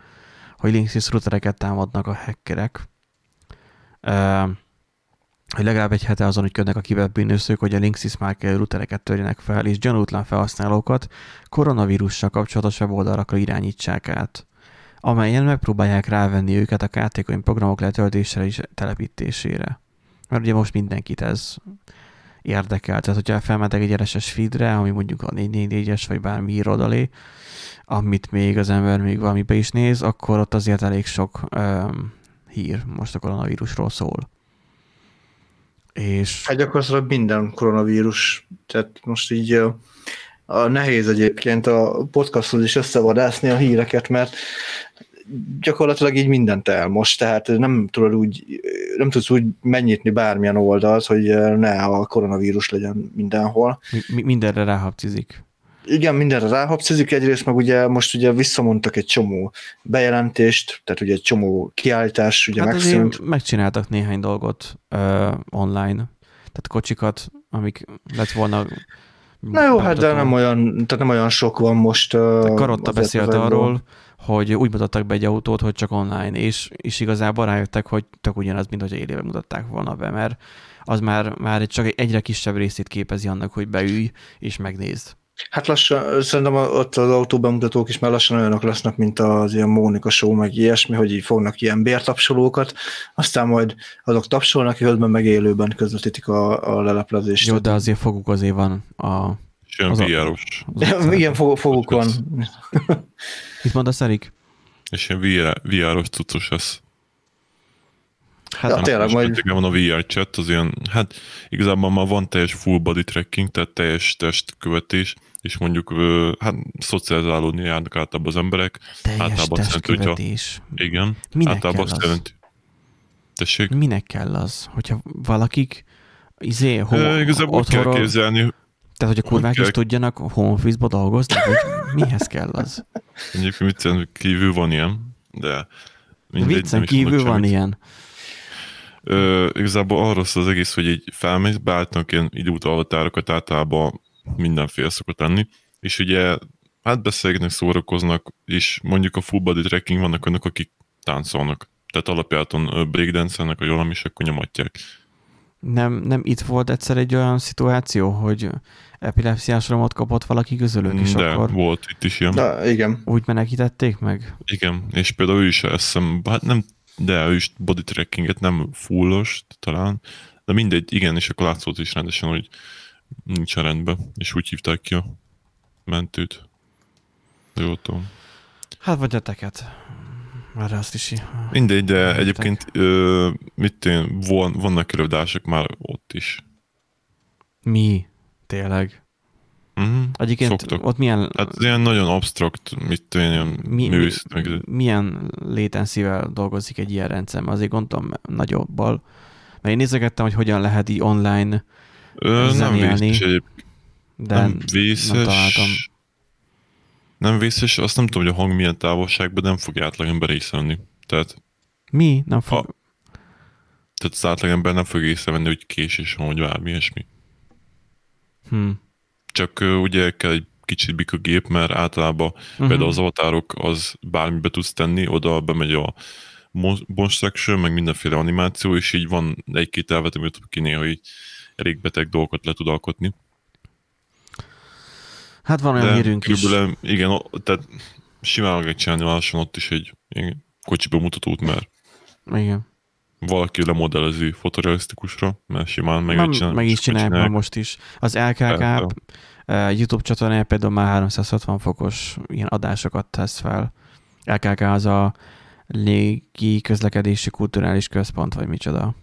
hogy Linksys routereket támadnak a hackerek, hogy legalább egy hete azon ügyködnek a kiberbűnözők, hogy a Linksys márkájú routereket törjenek fel, és gyanútlan felhasználókat koronavírussal kapcsolatos weboldalakra irányítsák át, amelyen megpróbálják rávenni őket a kártékony programok letöltésére és telepítésére. Mert ugye most mindenkit ez érdekel. Tehát, hogyha felmentek egy RSS feedre, ami mondjuk a 444-es, vagy bármi irodalé, amit még az ember még valamibe is néz, akkor ott azért elég sok um, hír most a koronavírusról szól. És... Hát gyakorlatilag minden koronavírus, tehát most így a nehéz egyébként a podcasthoz is összevadászni a híreket, mert gyakorlatilag így mindent most, tehát nem tudod úgy, nem tudsz úgy megnyitni bármilyen oldalt, hogy ne a koronavírus legyen mindenhol. Mi, mindenre ráhapcizik. Igen, mindenre ráhapcizik, egyrészt meg ugye most ugye visszamondtak egy csomó bejelentést, tehát ugye egy csomó kiállítás ugye hát megszűnt. megcsináltak néhány dolgot uh, online, tehát kocsikat, amik lett volna Na jó, hát de nem olyan, tehát nem olyan sok van most. Karotta beszélt arról, hogy úgy mutattak be egy autót, hogy csak online, és, és igazából rájöttek, hogy tök ugyanaz, mint hogy élőben mutatták volna be, mert az már, már csak egy egyre kisebb részét képezi annak, hogy beülj és megnézd. Hát lassan, szerintem ott az autóbemutatók is már lassan olyanok lesznek, mint az ilyen Mónika show, meg ilyesmi, hogy így fognak ilyen bértapsolókat, aztán majd azok tapsolnak, közben meg élőben közvetítik a, a leleplezést. Jó, de azért foguk azért van a... Ilyen az VR-os. Igen, foguk van. [laughs] Mit mondasz, Erik? És ilyen VR, VR-os cuccos lesz. Hát ja, tényleg majd... van a VR chat, az ilyen, hát igazából már van teljes full body tracking, tehát teljes testkövetés, és mondjuk hát szocializálódni járnak általában az emberek. Teljes általában testkövetés. Hogyha, igen, Minek általában kell az? Tessék? Minek kell az? Hogyha valakik izé, ho, e, igazából otthonról, kell képzelni, tehát, hogy a kurvák kell... is tudjanak home office-ba dolgozni, hogy mihez kell az? Egyébként viccen kívül van ilyen, de mindegy, viccen kívül van semmit. ilyen. Ö, igazából arról szól az egész, hogy egy felmész, beállítanak ilyen időutalvatárokat általában mindenféle szokott lenni, és ugye hát beszélgetnek, szórakoznak, és mondjuk a full body tracking vannak önök, akik táncolnak. Tehát alapjáton breakdance-elnek, vagy valami, és akkor nyomatják. Nem, nem itt volt egyszer egy olyan szituáció, hogy epilepsziás romot kapott valaki közülük, és De, akkor volt itt is ilyen. De, igen. Úgy menekítették meg? Igen, és például ő is eszem, hát nem, de ő is body trackinget, nem fullos talán, de mindegy, igen, és akkor látszott is rendesen, hogy nincs a rendben, és úgy hívták ki a mentőt. Jó tudom. Hát vagy a teket. Már azt is. Mindegy, de egyébként ö, mit én, von, vannak előadások már ott is. Mi? Tényleg? Uh-huh. Egyébként Szoktak. ott milyen... Hát ilyen nagyon abstrakt, mit tudom, ilyen mi, műsz, mi, meg... Milyen létenszível dolgozik egy ilyen rendszer? Azért gondolom nagyobbal. Mert én nézegettem, hogy hogyan lehet így online Ö, nem vészes. De nem vészes. Nem találtam. Nem vészes, azt nem tudom, hogy a hang milyen távolságban nem fog átlagember észrevenni. Tehát... Mi? Nem fog... Ha, tehát az átlagember nem fog észrevenni, hogy késés van, vagy bármi ilyesmi. Hmm. Csak uh, ugye kell egy kicsit bik a gép, mert általában uh-huh. például az avatárok az bármibe tudsz tenni, oda bemegy a motion, meg mindenféle animáció, és így van egy-két elvet, amit ki néha így elég beteg dolgokat le tud alkotni. Hát van olyan De hírünk is. igen, tehát simán meg lehet csinálni lassan ott is egy ilyen kocsi bemutatót, mert Igen. valaki lemodellezi fotorealisztikusra, mert simán meg, lehet csinálni, meg is csinálják már csinálják. most is. Az LKK uh, YouTube csatornája például már 360 fokos ilyen adásokat tesz fel. LKK az a légi közlekedési kulturális központ, vagy micsoda.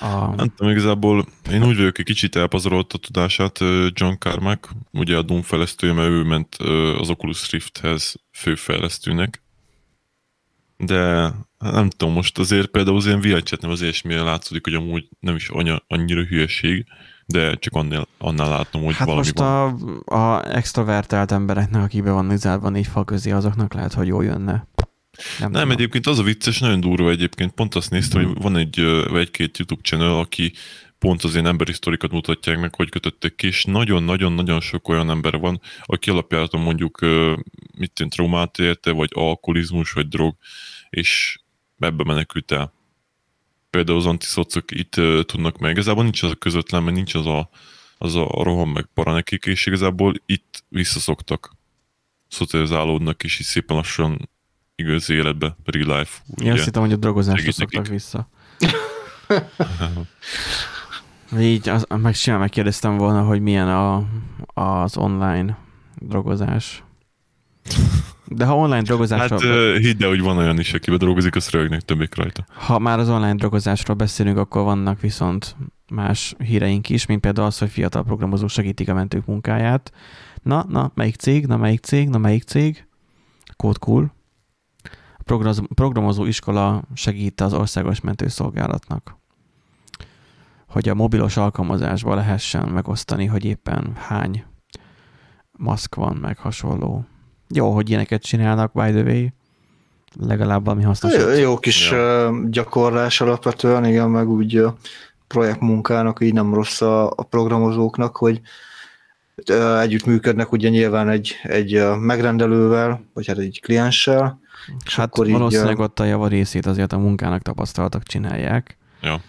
A, Nem tudom, igazából én úgy vagyok, hogy kicsit elpazarolt a tudását John Carmack, ugye a Doom fejlesztője, mert ő ment az Oculus Rifthez főfejlesztőnek. De nem tudom, most azért például az ilyen VR nem az ilyesmire látszódik, hogy amúgy nem is anya, annyira hülyeség, de csak annál, annál látom, hogy hát valami most van. a, a extrovertált embereknek, akik be van zárva négy fal közé, azoknak lehet, hogy jól jönne. Nem, tudom. egyébként az a vicces, nagyon durva egyébként, pont azt néztem, Mhm. hogy van egy, egy-két YouTube channel, aki pont az ilyen emberi sztorikat mutatják meg, hogy kötöttek ki, és nagyon-nagyon-nagyon sok olyan ember van, aki alapjáraton mondjuk mit tűnt traumát érte, vagy alkoholizmus, vagy drog, és ebbe menekült el. Például az antiszocok itt tudnak meg. Igazából nincs az a közvetlen, mert nincs az a, az a roham meg para nekik, és igazából itt visszaszoktak szocializálódnak, és így szépen lassan igazi életbe, real life. Én azt hittem, hogy a drogozásra Segít szoktak vissza. Így az, meg simán megkérdeztem volna, hogy milyen a, az online drogozás. De ha online drogozásról, Hát hidd el, hogy van olyan is, aki bedolgozik, azt rögnek többek rajta. ha már az online drogozásról beszélünk, akkor vannak viszont más híreink is, mint például az, hogy fiatal programozók segítik a mentők munkáját. Na, na, melyik cég, na melyik cég, na melyik cég? Code Cool. Programozó iskola segít az országos mentőszolgálatnak hogy a mobilos alkalmazásban lehessen megosztani, hogy éppen hány maszk van, meg hasonló. Jó, hogy ilyeneket csinálnak, by the way. Legalább valami hasznos. Jó, jó kis ja. gyakorlás alapvetően, igen, meg úgy projektmunkának így nem rossz a, a programozóknak, hogy együtt működnek ugye nyilván egy, egy megrendelővel, vagy hát egy klienssel. És Hát akkor valószínűleg ott a java részét azért a munkának tapasztaltak csinálják. Ja.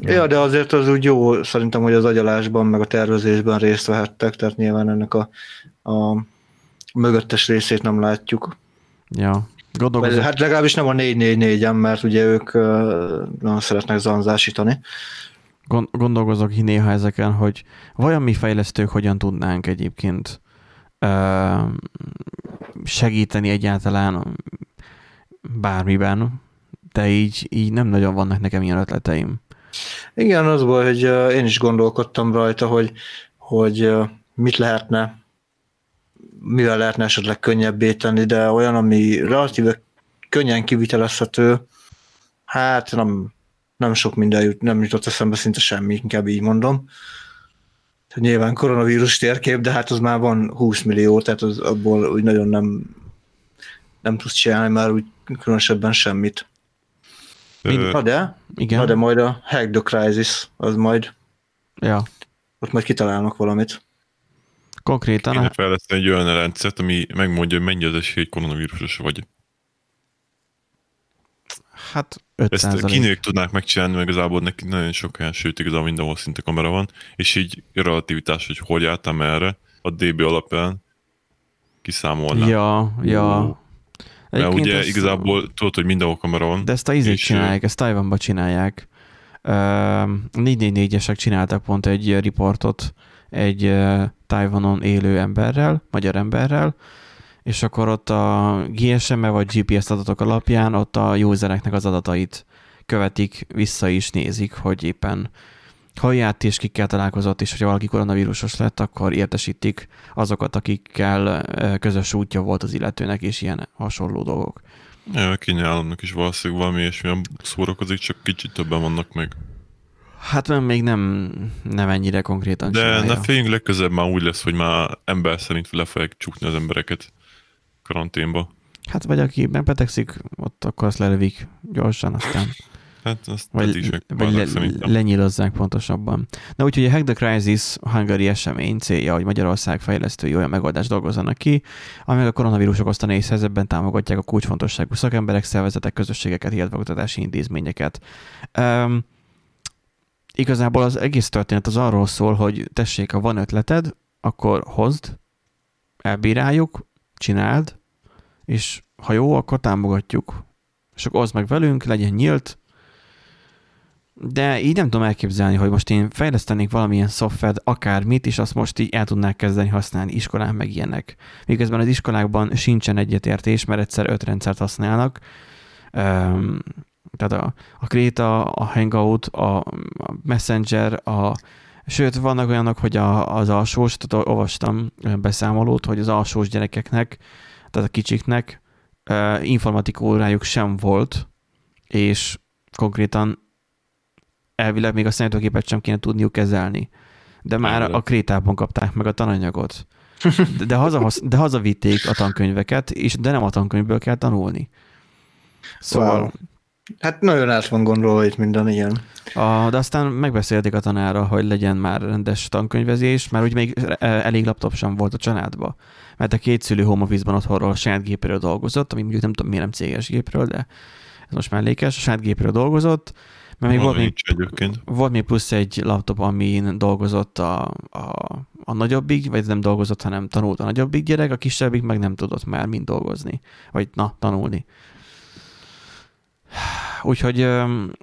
Ja, de azért az úgy jó szerintem, hogy az agyalásban, meg a tervezésben részt vehettek, tehát nyilván ennek a, a mögöttes részét nem látjuk. Ja. Gondolkozok, hát legalábbis nem a 444-en, mert ugye ők nagyon szeretnek zanzásítani. gond, gondolkozok néha ezeken, hogy vajon mi fejlesztők hogyan tudnánk egyébként segíteni egyáltalán bármiben, de így, így nem nagyon vannak nekem ilyen ötleteim. Igen, az volt, hogy én is gondolkodtam rajta, hogy, hogy mit lehetne, mivel lehetne esetleg könnyebbé tenni, de olyan, ami relatíve könnyen kivitelezhető, hát nem, nem sok minden jut, nem jutott eszembe szinte semmi, inkább így mondom. Tehát Nyilván koronavírus térkép, de hát az már van 20 millió, tehát az, abból úgy nagyon nem, nem tudsz csinálni már úgy különösebben semmit. Ö, Na de, Igen? na de majd a Hack the Crisis, az majd, Ja. ott majd kitalálnak valamit. Konkrétan Kéne fejleszteni egy olyan rendszert, ami megmondja, hogy mennyi az esély, hogy koronavírusos vagy. Hát 5 Ezt kínők tudnák megcsinálni, meg igazából neki nagyon sok helyen, sőt igazából mindenhol szinte kamera van, és így relativitás, hogy hogy álltam erre, a DB alapján kiszámolnám. Ja, ja. Mert ugye ezt- igazából tudod, hogy mindenhol kamera van. De ezt a izét csinálják, ezt Taiwanban csinálják. Ö, 444-esek csináltak pont egy riportot egy ö, Taiwanon élő emberrel, magyar emberrel, és akkor ott a GSM-e vagy GPS adatok alapján ott a usereknek az adatait követik, vissza is nézik, hogy éppen ha járt és kikkel találkozott, és hogyha valaki koronavírusos lett, akkor értesítik azokat, akikkel közös útja volt az illetőnek, és ilyen hasonló dolgok. Ja, Kínai államnak is valószínűleg valami ilyesmi szórakozik, csak kicsit többen vannak meg. Hát nem, még nem, nem ennyire konkrétan De csinálja. ne féljünk legközelebb már úgy lesz, hogy már ember szerint le fogják csukni az embereket karanténba. Hát vagy aki megbetegszik, ott akkor azt lelövik gyorsan, aztán Hát azt vagy, is vagy le, szerintem. lenyílozzák pontosabban. Na úgyhogy a Hack the Crisis hungary esemény célja, hogy Magyarország fejlesztői olyan megoldást dolgozzanak ki, amelyek a koronavírus okozta nehéz helyzetben támogatják a kulcsfontosságú szakemberek, szervezetek, közösségeket, illetve oktatási intézményeket. Um, igazából az egész történet az arról szól, hogy tessék, ha van ötleted, akkor hozd, elbíráljuk, csináld, és ha jó, akkor támogatjuk. És akkor oszd meg velünk, legyen nyílt, de így nem tudom elképzelni, hogy most én fejlesztenék valamilyen szoftvert, akármit, és azt most így el tudnák kezdeni használni iskolán, meg ilyenek. Miközben az iskolákban sincsen egyetértés, mert egyszer öt rendszert használnak. Um, tehát a, a Krita, a Hangout, a Messenger, a, sőt, vannak olyanok, hogy a, az alsós, tehát olvastam beszámolót, hogy az alsós gyerekeknek, tehát a kicsiknek uh, informatika órájuk sem volt, és konkrétan elvileg még a számítógépet sem kéne tudniuk kezelni. De már a Krétában kapták meg a tananyagot. De, de, haza, de hazavitték a tankönyveket, és de nem a tankönyvből kell tanulni. Szóval... Wow. Hát nagyon át van gondolva itt minden ilyen. A, de aztán megbeszélték a tanára, hogy legyen már rendes tankönyvezés, mert úgy még elég laptop sem volt a családba. Mert a két szülő home office-ban otthonról a saját gépéről dolgozott, ami mondjuk nem tudom miért nem céges gépről, de ez most mellékes, a saját gépéről dolgozott, mert még volt még, volt még plusz egy laptop, amin dolgozott a, a, a nagyobbik, vagy nem dolgozott, hanem tanult a nagyobbik gyerek, a kisebbik meg nem tudott már mind dolgozni, vagy na, tanulni. Úgyhogy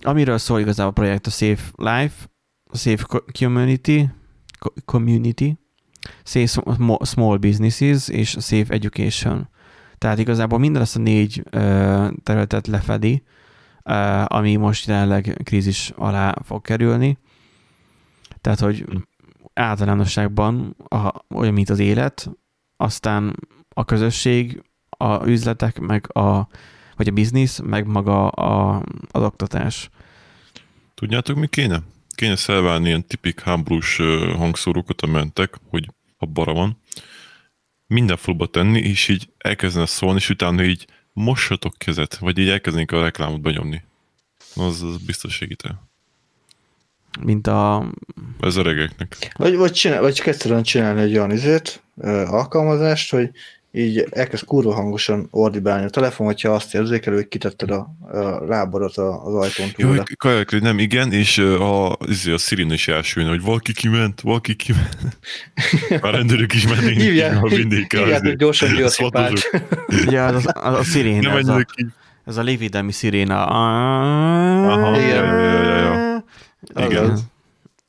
amiről szól igazából a projekt a Safe Life, a Safe Community, Community, Safe Small Businesses és a Safe Education. Tehát igazából minden ezt a négy területet lefedi, ami most jelenleg krízis alá fog kerülni. Tehát, hogy általánosságban a, olyan, mint az élet, aztán a közösség, a üzletek, meg a, vagy a biznisz, meg maga a, az oktatás. Tudjátok, mi kéne? Kéne szelválni ilyen tipik háborús hangszórókat, a mentek, hogy a bara van, minden fulba tenni, és így elkezdene szólni, és utána így mossatok kezet, vagy így elkezdenénk a reklámot benyomni. Az, az biztos segíte. Mint a... Ez a regeknek. Vagy, vagy, csinál, vagy kezdődően csinálni egy olyan izét, alkalmazást, hogy így elkezd kurva hangosan ordibálni a telefon, hogyha azt érzékelő, hogy kitetted a, a lábadat az ajtón túl. Jó, kajakli, nem, igen, és a, izé, a Szirin is elsőjön, hogy valaki kiment, valaki kiment. [laughs] A rendőrök is mennének hívják, ha mindig Hívják, hogy gyorsan győzhipált. Ja, az, az, a Szirin, nem ez, a, ez a lévidemi sziréna. Aha, igen. Ja,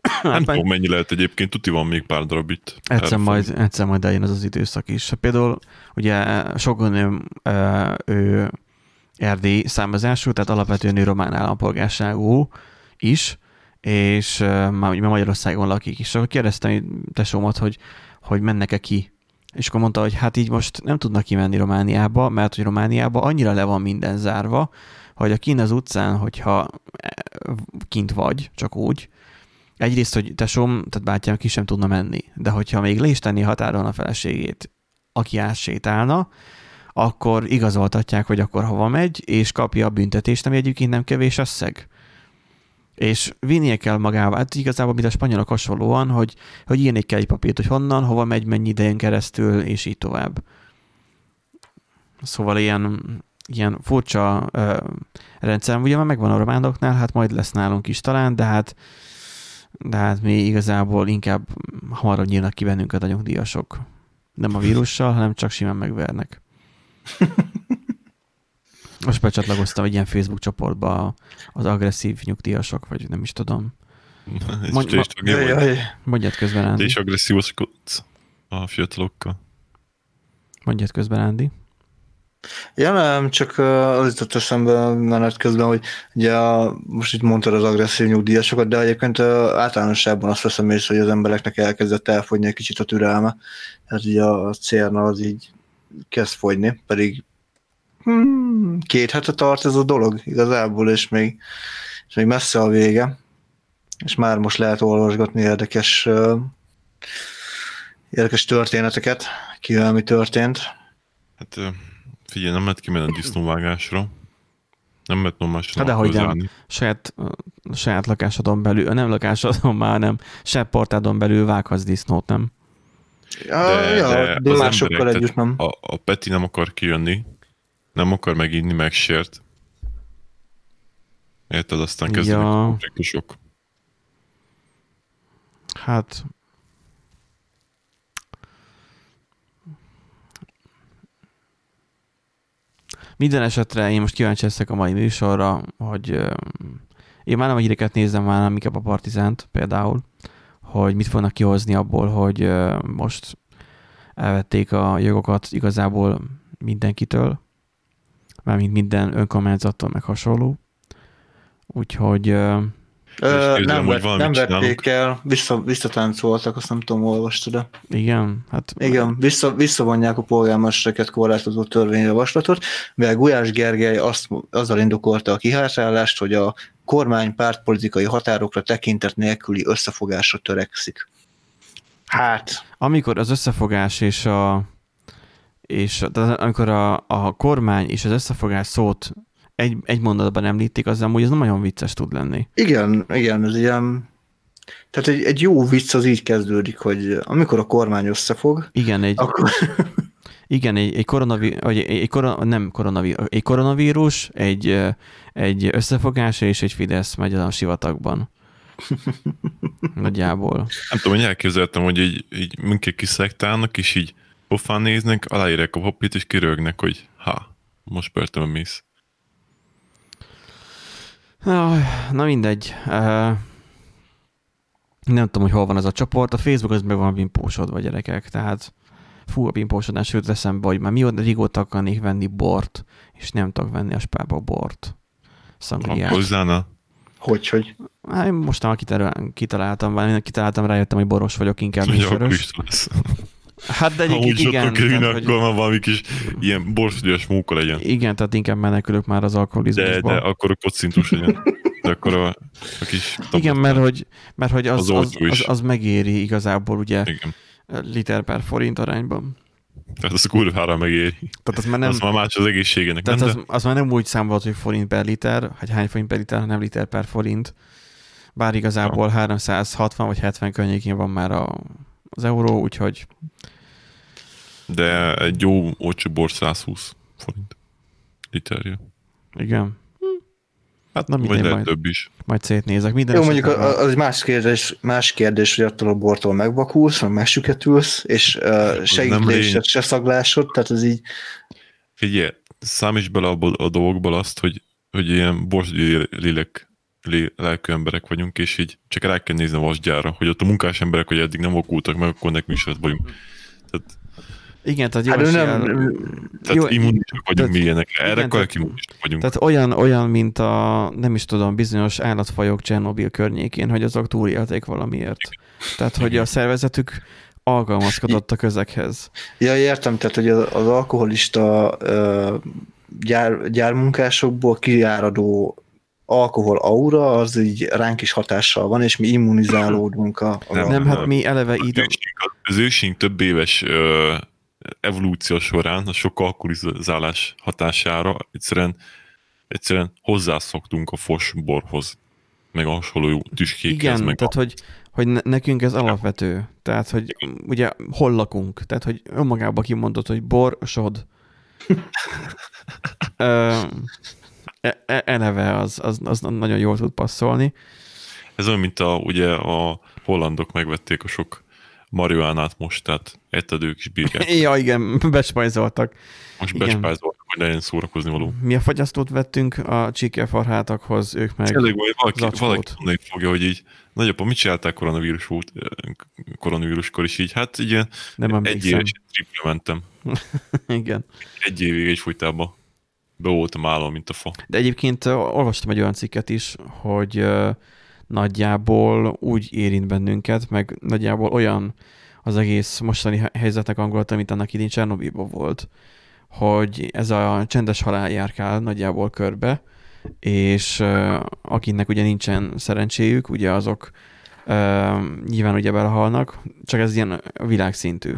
Hát nem tudom, mennyi lehet egyébként, tuti van még pár darab itt. Egyszer majd, egyszer majd eljön az az időszak is. Például ugye sokan ő, erdély származású, tehát alapvetően ő román állampolgárságú is, és már Magyarországon lakik is. Akkor kérdeztem tesómat, hogy, hogy mennek-e ki. És akkor mondta, hogy hát így most nem tudnak kimenni Romániába, mert hogy Romániába annyira le van minden zárva, hogy a kín az utcán, hogyha kint vagy, csak úgy, egyrészt, hogy tesóm, tehát bátyám ki sem tudna menni, de hogyha még le is tenni határon a feleségét, aki átsétálna, akkor igazoltatják, hogy akkor hova megy, és kapja a büntetést, ami egyébként nem kevés összeg. És vinnie kell magával, hát igazából, mint a spanyolok hasonlóan, hogy, hogy írni kell egy papírt, hogy honnan, hova megy, mennyi idején keresztül, és így tovább. Szóval ilyen, ilyen furcsa ö, rendszer, ugye már megvan a románoknál, hát majd lesz nálunk is talán, de hát de hát mi igazából inkább hamarabb nyílnak ki bennünket a nyugdíjasok. Nem a vírussal, hanem csak simán megvernek. [laughs] Most becsatlakoztam egy ilyen Facebook csoportba az agresszív nyugdíjasok, vagy nem is tudom. Mondj, ma, mondjad közben, Andy. Te is agresszívoskodsz a fiatalokkal. Mondjad közben, Andy. Ja, nem, csak az jutott eszembe menet közben, hogy ugye most itt mondtad az agresszív nyugdíjasokat, de egyébként általánosságban azt veszem észre, hogy az embereknek elkezdett elfogyni egy kicsit a türelme. Hát ugye a célna az így kezd fogyni, pedig hmm, két hete tart ez a dolog igazából, és még, és még messze a vége. És már most lehet olvasgatni érdekes, érdekes történeteket, kivel mi történt. Hát Figyelj, nem lehet kimenni a disznóvágásra. Nem lehet normálisan Hát dehogy nem. Saját, saját lakásodon belül, nem lakásodon már, nem. Se portádon belül vághatsz disznót, nem? Ja, de, ja, de, de másokkal együtt nem. A, a Peti nem akar kijönni, nem akar meginni, megsért. Érted, aztán kezdődik ja. a konfliktusok. Hát Minden esetre én most kíváncsi leszek a mai műsorra, hogy én már nem a híreket nézem, már inkább a Partizánt például, hogy mit fognak kihozni abból, hogy most elvették a jogokat igazából mindenkitől, mármint minden önkormányzattól meg hasonló. Úgyhogy ö, Ö, érzem, nem, vett, nem vették el, vissza, visszatáncoltak, azt nem tudom, olvastad de igen, hát Igen, vissza, visszavonják a polgármestereket korlátozó törvényjavaslatot, mivel Gulyás Gergely azt, azzal indokolta a kihátrálást, hogy a kormány pártpolitikai határokra tekintet nélküli összefogásra törekszik. Hát, amikor az összefogás és a és tehát amikor a, a kormány és az összefogás szót egy, egy mondatban említik, az amúgy ez nem nagyon vicces tud lenni. igen, igen, ez ilyen... Tehát egy, egy jó vicc az így kezdődik, hogy amikor a kormány összefog, Igen, egy, akkor [laughs] igen, egy, egy, koronaví, vagy egy, egy koron, nem koronaví, egy koronavírus, egy, egy összefogás és egy Fidesz megy a sivatagban. [laughs] Nagyjából. Nem tudom, hogy elképzeltem, hogy így, így mindkét kiszektálnak, és így pofán néznek, aláírják a papírt, és kirögnek, hogy ha, most börtönbe mész. Na mindegy. Nem tudom, hogy hol van ez a csoport. A Facebook az meg van pimpósodva, gyerekek. Tehát fú, a pimpósodás jut eszembe, hogy már mióta régóta akarnék venni bort, és nem tudok venni a spába bort. Szangriát. Hozzána? hogy, hogy Hát én mostanában kitaláltam, kitaláltam, kitaláltam, rájöttem, hogy boros vagyok, inkább is lesz. Hát de Amúgy sokkal igen, kerülne, tehát, akkor hogy, valami kis ilyen borsodias móka legyen. igen, tehát inkább menekülök már az De, alkoholizmusba. de akkor a kocintus legyen. De akkor a, a kis igen, mert hogy, mert hogy az, Az az, az, az, megéri igazából ugye Igen. liter per forint arányban. Tehát az kurvára megéri. Tehát az már Nem, az már más az egészségének, tehát nem? az, De az már nem úgy számolt, hogy forint per liter, hogy hány forint per liter, hanem liter per forint. Bár igazából 360 vagy 70 környékén van már a, az euró, úgyhogy de egy jó olcsó bor 120 forint literje. igen. Hát Na, vagy lehet majd. több is. Majd szétnézek. Minden Jó, mondjuk a- az egy más kérdés, más kérdés, hogy attól a bortól megvakulsz, meg megsüketülsz, és uh, se nem ízlésed, se szaglásod, tehát ez így, Figyelj, számíts bele abból a dolgokból azt, hogy, hogy ilyen borsdi lélek, lé, lelkű emberek vagyunk, és így csak rá kell nézni a vasgyára, hogy ott a munkás emberek, hogy eddig nem vakultak meg, akkor nekünk is ott vagyunk. Tehát, Igen, tehát jó hát nem, tehát Jó, immunisak vagyunk tehát- mi ilyenek. Erre igen, tehát- immunisak vagyunk. Tehát olyan, olyan, mint a, nem is tudom, bizonyos állatfajok Csernobil környékén, hogy azok túlélték valamiért. Tehát, hogy a szervezetük alkalmazkodott a közekhez. ja, értem, tehát hogy az, az alkoholista uh, gyár, gyármunkásokból kiáradó alkohol aura, az így ránk is hatással van, és mi immunizálódunk a, a Nem, Nem, hát mi eleve Az ide... ősink, az ősink több éves ö, evolúció során a sok alkoholizálás hatására egyszerűen, egyszerűen hozzászoktunk a fos borhoz, meg a hasonló tüskékhez, Igen, meg tehát, hogy, hogy ne- nekünk ez alapvető. Tehát, hogy ugye hol lakunk? Tehát, hogy önmagában kimondott, hogy borsod. [laughs] Ö, e- e- eleve az, az, az nagyon jól tud passzolni. Ez olyan, mint a, ugye a hollandok megvették a sok marihuánát most, tehát etted ők is bírják. [laughs] Ja, igen, bespajzoltak. Most Igen. bespázoltak, hogy legyen szórakozni való. Mi a fagyasztót vettünk a csíkelfarhátakhoz, ők meg... Tényleg, hogy valaki, zacskót. valaki mondani fogja, hogy így nagyapa, mit csináltál koronavírus volt, koronavíruskor is így, hát ilyen Nem egy éves mentem. [laughs] Igen. Egy évig egy folytában. Be voltam állva, mint a fa. De egyébként olvastam egy olyan cikket is, hogy nagyjából úgy érint bennünket, meg nagyjából olyan az egész mostani he- helyzetnek angolata, mint annak idén Csernobilban volt, hogy ez a csendes halál járkál nagyjából körbe, és ö, akiknek ugye nincsen szerencséjük, ugye azok ö, nyilván ugye belehalnak, csak ez ilyen világszintű.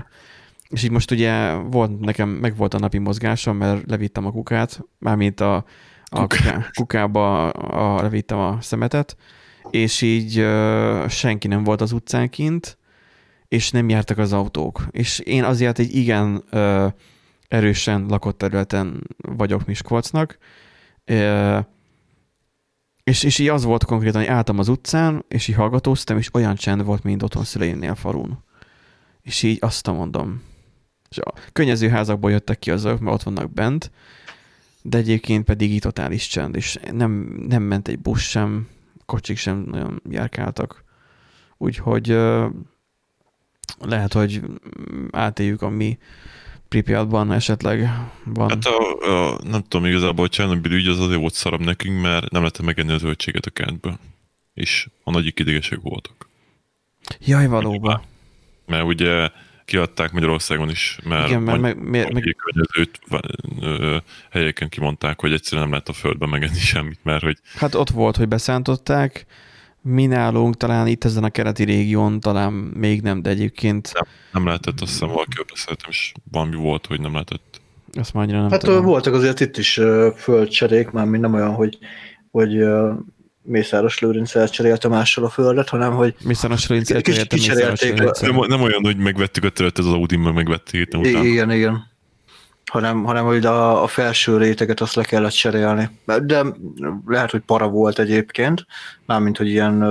És így most ugye volt nekem, meg volt a napi mozgásom, mert levittem a kukát, mármint a, a kuká, kukába a, levittem a szemetet, és így ö, senki nem volt az utcán kint, és nem jártak az autók. És én azért egy igen ö, erősen lakott területen vagyok Miskolcnak, ö, És, és így az volt konkrétan, hogy álltam az utcán, és így hallgatóztam, és olyan csend volt, mint otthon szüleimnél falun. És így azt mondom. És a könnyező házakból jöttek ki azok, mert ott vannak bent, de egyébként pedig így totális csend, és nem, nem ment egy busz sem, kocsik sem nagyon járkáltak. Úgyhogy lehet, hogy átéljük a mi Pripyatban esetleg van. Hát a, a, nem tudom igazából, hogy Csernobyl ügy az azért volt szarabb nekünk, mert nem lehetett megenni a zöldséget a kertből. És a nagyik idegesek voltak. Jaj, valóban. Mert ugye kiadták Magyarországon is, mert, Igen, mert meg, meg, meg, környezőt helyeken kimondták, hogy egyszerűen nem lehet a földben megenni [laughs] semmit, mert hogy... Hát ott volt, hogy beszántották, mi nálunk talán itt ezen a keleti régión talán még nem, de egyébként... Nem, nem lehetett, azt hiszem valaki beszéltem, és valami volt, hogy nem lehetett. Azt már nem Hát tudom. voltak azért itt is földcserék, már mi nem olyan, hogy, hogy Mészáros Lőrinc elcserélte mással a földet, hanem hogy Mészáros Lőrinc elcserélte Mészáros nem, nem olyan, hogy megvettük a területet, az Audi meg megvették utána. Igen, igen. Hanem, hanem hogy a, a felső réteget azt le kellett cserélni. De lehet, hogy para volt egyébként, mármint, hogy ilyen,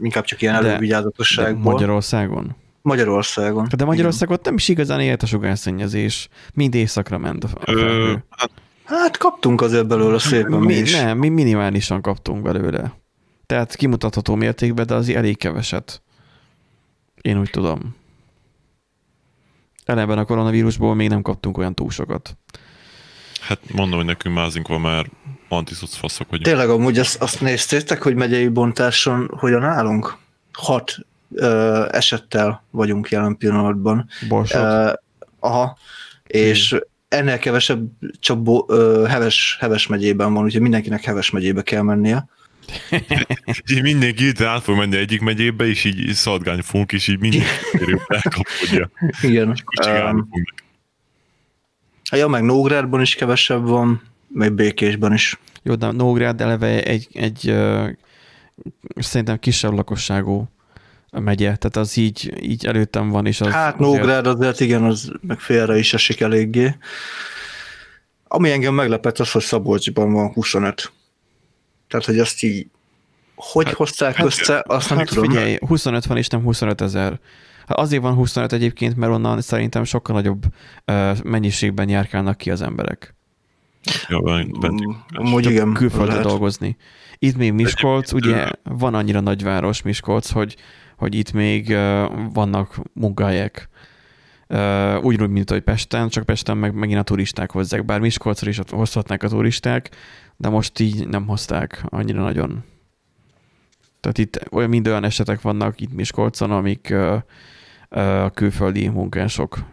inkább csak ilyen elővigyázatosságból. Magyarországon? Magyarországon. De Magyarországon nem is igazán élt a sugárszennyezés. Mind éjszakra ment a, a Ö, hát Hát kaptunk azért belőle szépen mi, mi is. Nem, mi minimálisan kaptunk belőle. Tehát kimutatható mértékben, de az elég keveset. Én úgy tudom. Eleben a koronavírusból még nem kaptunk olyan túl sokat. Hát mondom, hogy nekünk mázink van már antiszoc faszok vagyunk. Tényleg amúgy azt, azt néztétek, hogy megyei bontáson hogyan állunk? Hat ö, esettel vagyunk jelen pillanatban. Borsod. Ö, aha. És hmm ennél kevesebb csak bo, ö, Heves, Heves megyében van, úgyhogy mindenkinek Heves megyébe kell mennie. [laughs] így mindenki itt át fog menni egyik megyébe, és így szaladgálni fogunk, és így mindenki elkapodja. Igen. Um, ja, meg Nógrádban is kevesebb van, meg Békésben is. Jó, de Nógrád eleve egy, egy uh, szerintem kisebb lakosságú megye, tehát az így, így előttem van, és az... Hát Nógrád azért igen, az meg félre is esik eléggé. Ami engem meglepett az, hogy Szabolcsban van 25. Tehát, hogy azt így hogy hát, hozták hát, össze, azt nem hát tudom. Figyelj, 25 van és nem 25 ezer. Hát azért van 25 egyébként, mert onnan szerintem sokkal nagyobb uh, mennyiségben járkálnak ki az emberek. Jó, Amúgy igen. Külföldre dolgozni. Itt még Miskolc, ugye van annyira nagyváros Miskolc, hogy hogy itt még vannak munkahelyek. Úgy, mint hogy Pesten, csak Pesten meg megint a turisták hozzák, bár Miskolcra is hozhatnák a turisták, de most így nem hozták annyira nagyon. Tehát itt olyan mind olyan esetek vannak itt Miskolcon, amik a külföldi munkások,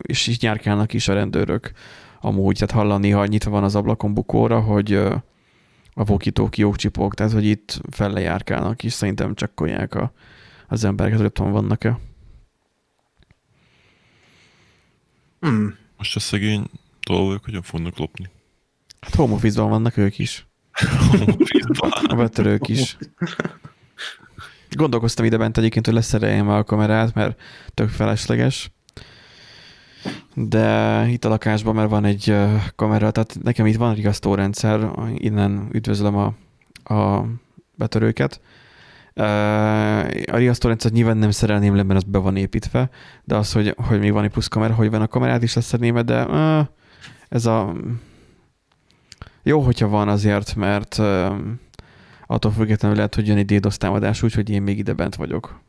és így nyárkálnak is a rendőrök amúgy, tehát hallani, ha nyitva van az ablakon bukóra, hogy a vokítókiók csipog, tehát hogy itt fellejárkálnak, és szerintem csekkolják a, az emberek, hogy otthon vannak-e. Hmm. Most a szegény dolgok hogyan fognak lopni? Hát home office vannak ők is. [laughs] a betörők is. Gondolkoztam ide bent egyébként, hogy leszereljem a kamerát, mert tök felesleges. De itt a lakásban, mert van egy kamera, tehát nekem itt van riasztórendszer, innen üdvözlöm a, a betörőket, a riasztórendszert nyilván nem szerelném le, mert az be van építve, de az, hogy, hogy még van egy plusz kamera, hogy van a kamerát is leszerném, de ez a... Jó, hogyha van azért, mert attól függetlenül lehet, hogy jön egy DDoS támadás, úgyhogy én még ide bent vagyok.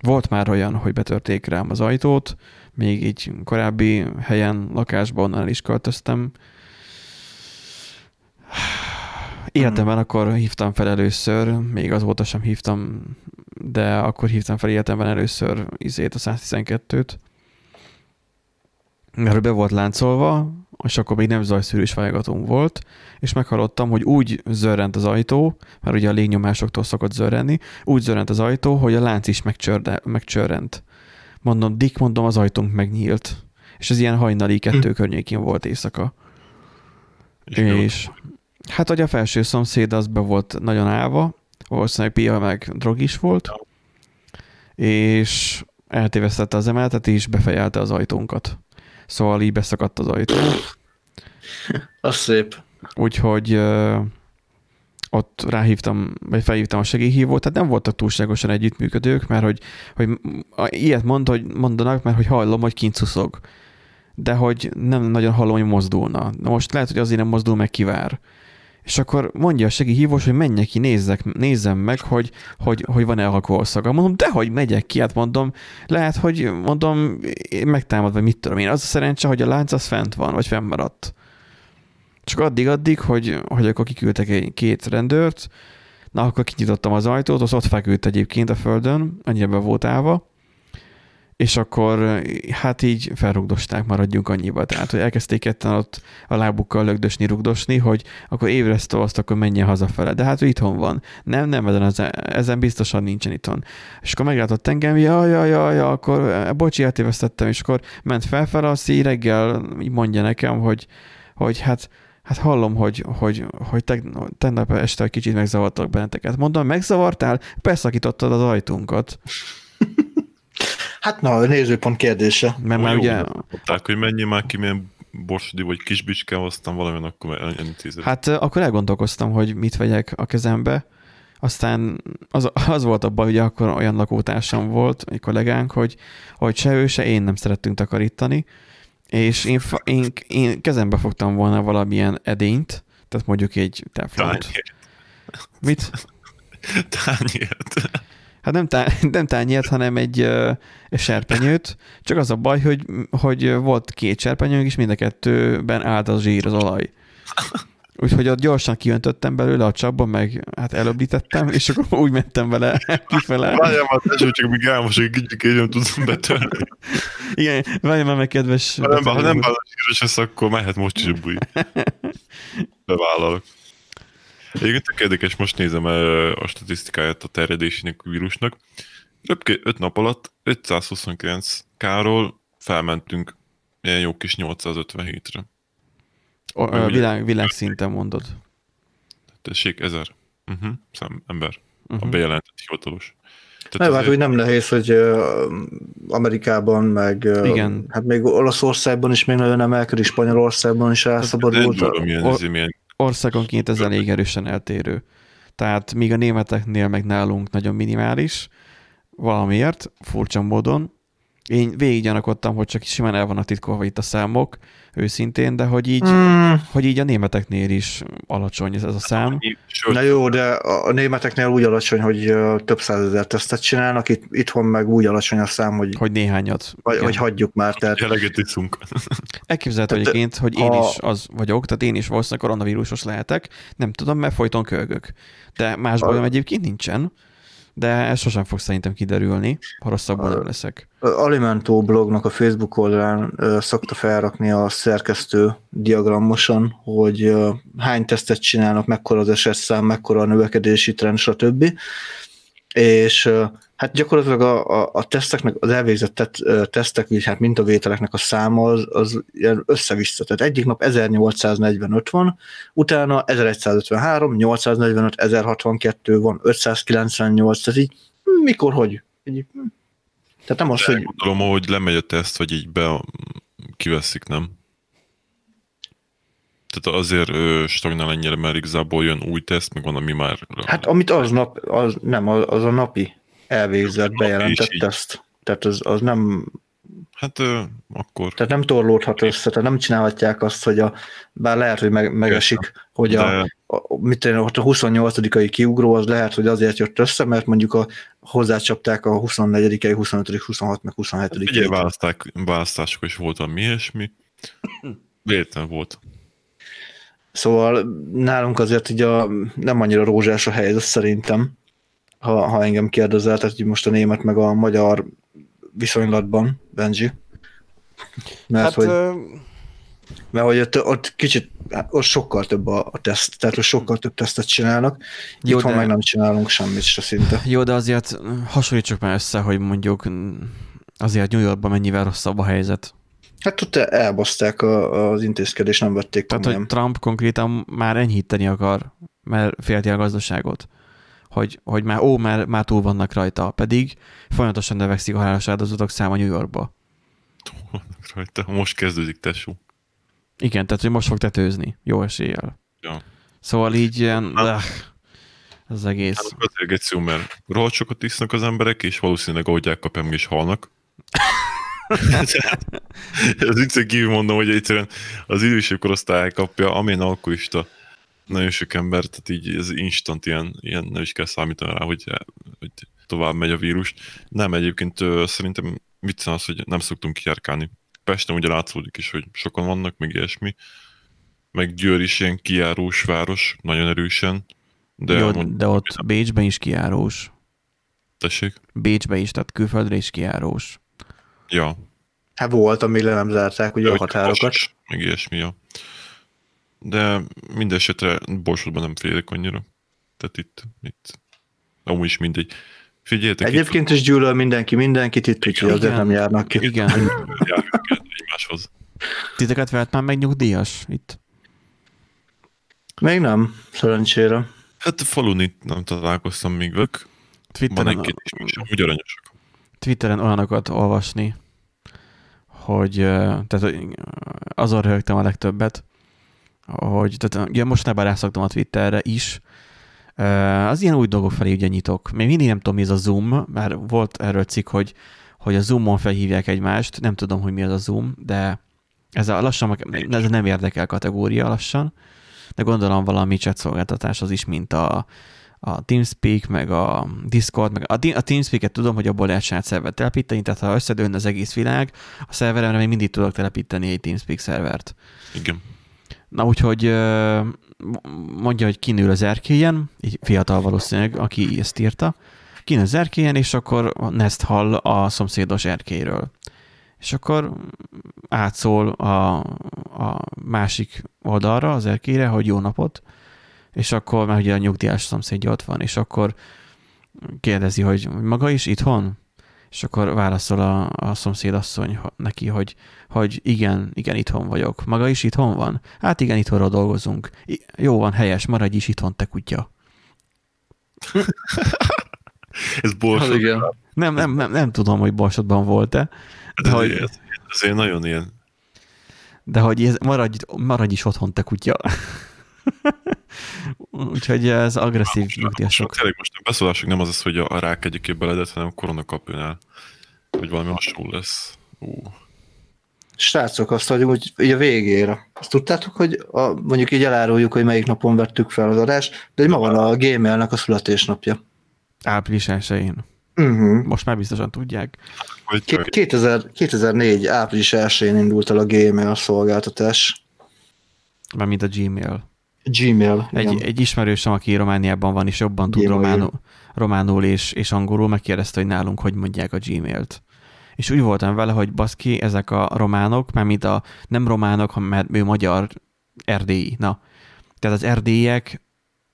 Volt már olyan, hogy betörték rám az ajtót, még egy korábbi helyen, lakásban el is költöztem, Életemben akkor hívtam fel először, még azóta sem hívtam, de akkor hívtam fel életemben először izét a 112-t, mert be volt láncolva, és akkor még nem zajszűrűs válogatunk volt, és meghallottam, hogy úgy zörrent az ajtó, mert ugye a légnyomásoktól szokott zörrenni, úgy zörrent az ajtó, hogy a lánc is megcsörrent. Mondom, Dick, mondom, az ajtónk megnyílt. És ez ilyen hajnali kettő hm. környékén volt éjszaka. És, és Hát, hogy a felső szomszéd az be volt nagyon állva, valószínűleg pia meg drog is volt, és eltévesztette az emeletet, és befejelte az ajtónkat. Szóval így beszakadt az ajtó. [laughs] Az szép. Úgyhogy ott ráhívtam, vagy felhívtam a segélyhívót, tehát nem voltak túlságosan együttműködők, mert hogy, hogy ilyet mond, hogy mondanak, mert hogy hallom, hogy kint szuszog. De hogy nem nagyon hallom, hogy mozdulna. Na most lehet, hogy azért nem mozdul meg kivár. És akkor mondja a segélyhívós, hogy menjek ki, nézzek, nézzem meg, hogy, hogy, hogy van-e alkoholszaga. Mondom, de hogy megyek ki, hát mondom, lehet, hogy mondom, megtámad, vagy mit tudom én. Az a szerencse, hogy a lánc az fent van, vagy fennmaradt. Csak addig-addig, hogy, hogy akkor kiküldtek egy két rendőrt, na akkor kinyitottam az ajtót, az ott feküdt egyébként a földön, annyira be volt állva, és akkor hát így felrugdosták, maradjunk annyiba. Tehát, hogy elkezdték ketten ott a lábukkal lögdösni, rugdosni, hogy akkor ébresztő azt, akkor menjen hazafele. De hát ő itthon van. Nem, nem, ezen, ezen biztosan nincsen itthon. És akkor meglátott engem, ja, ja, ja, ja, akkor eh, bocsi, eltévesztettem, és akkor ment felfele, azt így reggel így mondja nekem, hogy, hogy hát Hát hallom, hogy, hogy, hogy tegnap este egy kicsit megzavartak benneteket. Mondom, megzavartál? Beszakítottad az ajtunkat. Hát na, a nézőpont kérdése. Mert már ugye... Mondták, hogy mennyi már ki, milyen borsodi vagy kisbicskám, aztán valamilyen akkor elintézett. Hát akkor elgondolkoztam, hogy mit vegyek a kezembe. Aztán az, az volt a baj, hogy akkor olyan lakótársam volt, egy kollégánk, hogy, hogy se ő, se én nem szerettünk takarítani, és én, én, én kezembe fogtam volna valamilyen edényt, tehát mondjuk egy teflont. Mit? [laughs] Tányért. Hát nem, tá, [laughs] nem tányért, hanem egy, egy serpenyőt, csak az a baj, hogy, hogy volt két serpenyőnk, és mind a kettőben állt az zsír, az olaj. Úgyhogy ott gyorsan kijöntöttem belőle a csapba, meg hát elöblítettem, és akkor úgy mentem vele [laughs] kifele. Várjál már, tesó, csak még álmos, hogy kicsit nem tudom betörni. Igen, várjál már meg, kedves. Ha nem, ha nem bános lesz, akkor mehet most is búj. [laughs] Bevállalok. Egyébként tök érdekes, most nézem a statisztikáját a terjedésének a vírusnak. Röpke 5 nap alatt 529 káról felmentünk ilyen jó kis 857-re. A, világ, világszinten mondod. Tessék, ezer. Uh-huh, szem, ember. Uh-huh. A bejelentett hivatalos. Tehát nem, hát úgy nem nehéz, hogy Amerikában, meg Igen. hát még Olaszországban is még nagyon emelkedik, Spanyolországban is elszabadult. Nem tudom, milyen, Or- milyen országonként ez elég erősen eltérő. Tehát míg a németeknél meg nálunk nagyon minimális, valamiért, furcsa módon, én végig gyanakodtam, hogy csak simán el vannak titkolva itt a számok, őszintén, de hogy így, mm. hogy így a németeknél is alacsony ez, ez a szám. Na jó, de a németeknél úgy alacsony, hogy több százezer tesztet csinálnak, itt, itthon meg úgy alacsony a szám, hogy... Hogy néhányat. Vagy, hogy hagyjuk már. Tehát... Eleget iszunk. Elképzelhető egyébként, hogy én is az vagyok, tehát én is valószínűleg koronavírusos lehetek, nem tudom, mert folyton kölgök. De más bajom egyébként nincsen de ez sosem fog szerintem kiderülni, ha rosszabbul leszek. Alimentó blognak a Facebook oldalán szokta felrakni a szerkesztő diagramosan, hogy hány tesztet csinálnak, mekkora az esetszám, mekkora a növekedési trend, stb. És Hát gyakorlatilag a, a, a teszteknek, az elvégzett tett, tesztek, így hát mintavételeknek a száma az, az ilyen össze-vissza. Tehát egyik nap 1845 van, utána 1153, 845, 1062 van, 598, tehát így mikor, hogy? Így, tehát nem az, hogy... Gondolom, hogy lemegy a teszt, hogy így be kiveszik, nem? Tehát azért stagnál ennyire, mert igazából jön új teszt, meg van, ami már... Hát amit az nap, az nem, az a napi elvégzett, bejelentett teszt. Tehát az, az nem... Hát ö, akkor... Tehát nem torlódhat össze, tehát nem csinálhatják azt, hogy a, bár lehet, hogy meg, megesik, hogy De... a, a, mit én, ott a 28 kiugró az lehet, hogy azért jött össze, mert mondjuk a, hozzácsapták a 24 25 26 meg 27 hát Ugye választák, választások is volt valami ilyesmi. Véletlen volt. Szóval nálunk azért így a, nem annyira rózsás a helyzet szerintem ha, ha engem kérdezel, tehát most a német meg a magyar viszonylatban, Benji. Mert hát, hogy, ö... mert hogy ott, ott kicsit, hát ott sokkal több a, a teszt, tehát ott sokkal több tesztet csinálnak, jó, itthon de... meg nem csinálunk semmit se szinte. Jó, de azért hasonlítsuk már össze, hogy mondjuk azért New Yorkban mennyivel rosszabb a helyzet. Hát ott elbaszták a, az intézkedést, nem vették Tehát, komolyan. hogy Trump konkrétan már enyhíteni akar, mert félti a gazdaságot hogy, hogy már, ó, már, már túl vannak rajta, pedig folyamatosan növekszik a halálos áldozatok száma New Yorkba. Túl vannak rajta, most kezdődik, tesó. Igen, tehát hogy most fog tetőzni, jó eséllyel. Ja. Szóval így ilyen... Ez az Hát egész. azért egyszerű, mert rohadt sokat isznak az emberek, és valószínűleg ahogy meg is halnak. [laughs] Ez viccen kívül mondom, hogy egyszerűen az idősebb korosztály elkapja, amilyen alkoholista nagyon sok ember, tehát így ez instant ilyen, ilyen nem is kell számítani rá, hogy, hogy tovább megy a vírus. Nem, egyébként szerintem viccen az, hogy nem szoktunk kijárkálni. Pesten ugye látszódik is, hogy sokan vannak, meg ilyesmi. Meg Győr is ilyen kijárós város, nagyon erősen. De, De, Jó, mond, de ott Bécsben is kijárós. tessék? Bécsbe is, tehát külföldre is kijárós. Ja, Hát volt, amíg le nem zárták ugye a hogy határokat. Kossuth, Meg ilyesmi, ja. De minden esetre Borsodban nem félek annyira. Tehát itt, itt amúgy is mindegy. Figyeljetek, Egyébként is gyűlöl mindenki mindenkit itt, úgyhogy azért nem járnak ki. Igen. itt járunk el egymáshoz. Titeket vehet már meg nyugdíjas itt? Még nem, szerencsére. Hát a falun itt nem találkoztam még. Van Twitteren, egy-két is, és amúgy aranyosak. Twitteren olyanokat olvasni, hogy tehát azon röhögtem a legtöbbet, hogy tehát, ugye mostanában rászoktam a Twitterre is, az ilyen új dolgok felé ugye nyitok. Még mindig nem tudom, mi ez a Zoom, mert volt erről cikk, hogy, hogy a Zoomon felhívják egymást, nem tudom, hogy mi az a Zoom, de ez a lassan, ez a nem érdekel kategória lassan, de gondolom valami chat szolgáltatás az is, mint a, a TeamSpeak, meg a Discord, meg a, a TeamSpeak-et tudom, hogy abból lehet saját szervert telepíteni, tehát ha összedőlne az egész világ, a szerveremre még mindig tudok telepíteni egy TeamSpeak szervert. Igen. Na úgyhogy mondja, hogy kinül az erkélyen, egy fiatal valószínűleg, aki ezt írta, kinül az erkélyen, és akkor Nest hall a szomszédos erkélyről. És akkor átszól a, a másik oldalra, az erkélyre, hogy jó napot, és akkor, mert ugye a nyugdíjas szomszédja ott van, és akkor kérdezi, hogy maga is itthon? És akkor válaszol a, a szomszédasszony neki, hogy, hogy igen, igen, itthon vagyok. Maga is itthon van? Hát igen, itthonról dolgozunk. I- jó van, helyes, maradj is itthon, te kutya. Ez borsod. Igen. Nem, nem, nem, nem tudom, hogy Borsodban volt-e, de Ez, hogy, ez, azért nagyon ilyen. de hogy ez, maradj, maradj is otthon, te kutya. Úgyhogy ez agresszív nyugdíjasok. tényleg most a beszólások nem az az, hogy a, rák egyik beledet, hanem a koronakapjánál. Hogy valami hasonló lesz. Ú. Srácok, azt vagyunk, hogy így a végére. Azt tudtátok, hogy a, mondjuk így eláruljuk, hogy melyik napon vettük fel az adást, de hogy ma van a Gmailnek a születésnapja. Április 1-én. Uh-huh. Most már biztosan tudják. Hogy 2000, 2004. április 1-én indult el a Gmail szolgáltatás. Már mint a Gmail. Gmail. Egy, igen. egy ismerősöm, aki Romániában van, és jobban tud Gmail. románul, románul és, és angolul, megkérdezte, hogy nálunk hogy mondják a Gmailt. És úgy voltam vele, hogy baszki, ezek a románok, már mint a nem románok, hanem mert ő magyar erdélyi. Na, tehát az erdélyek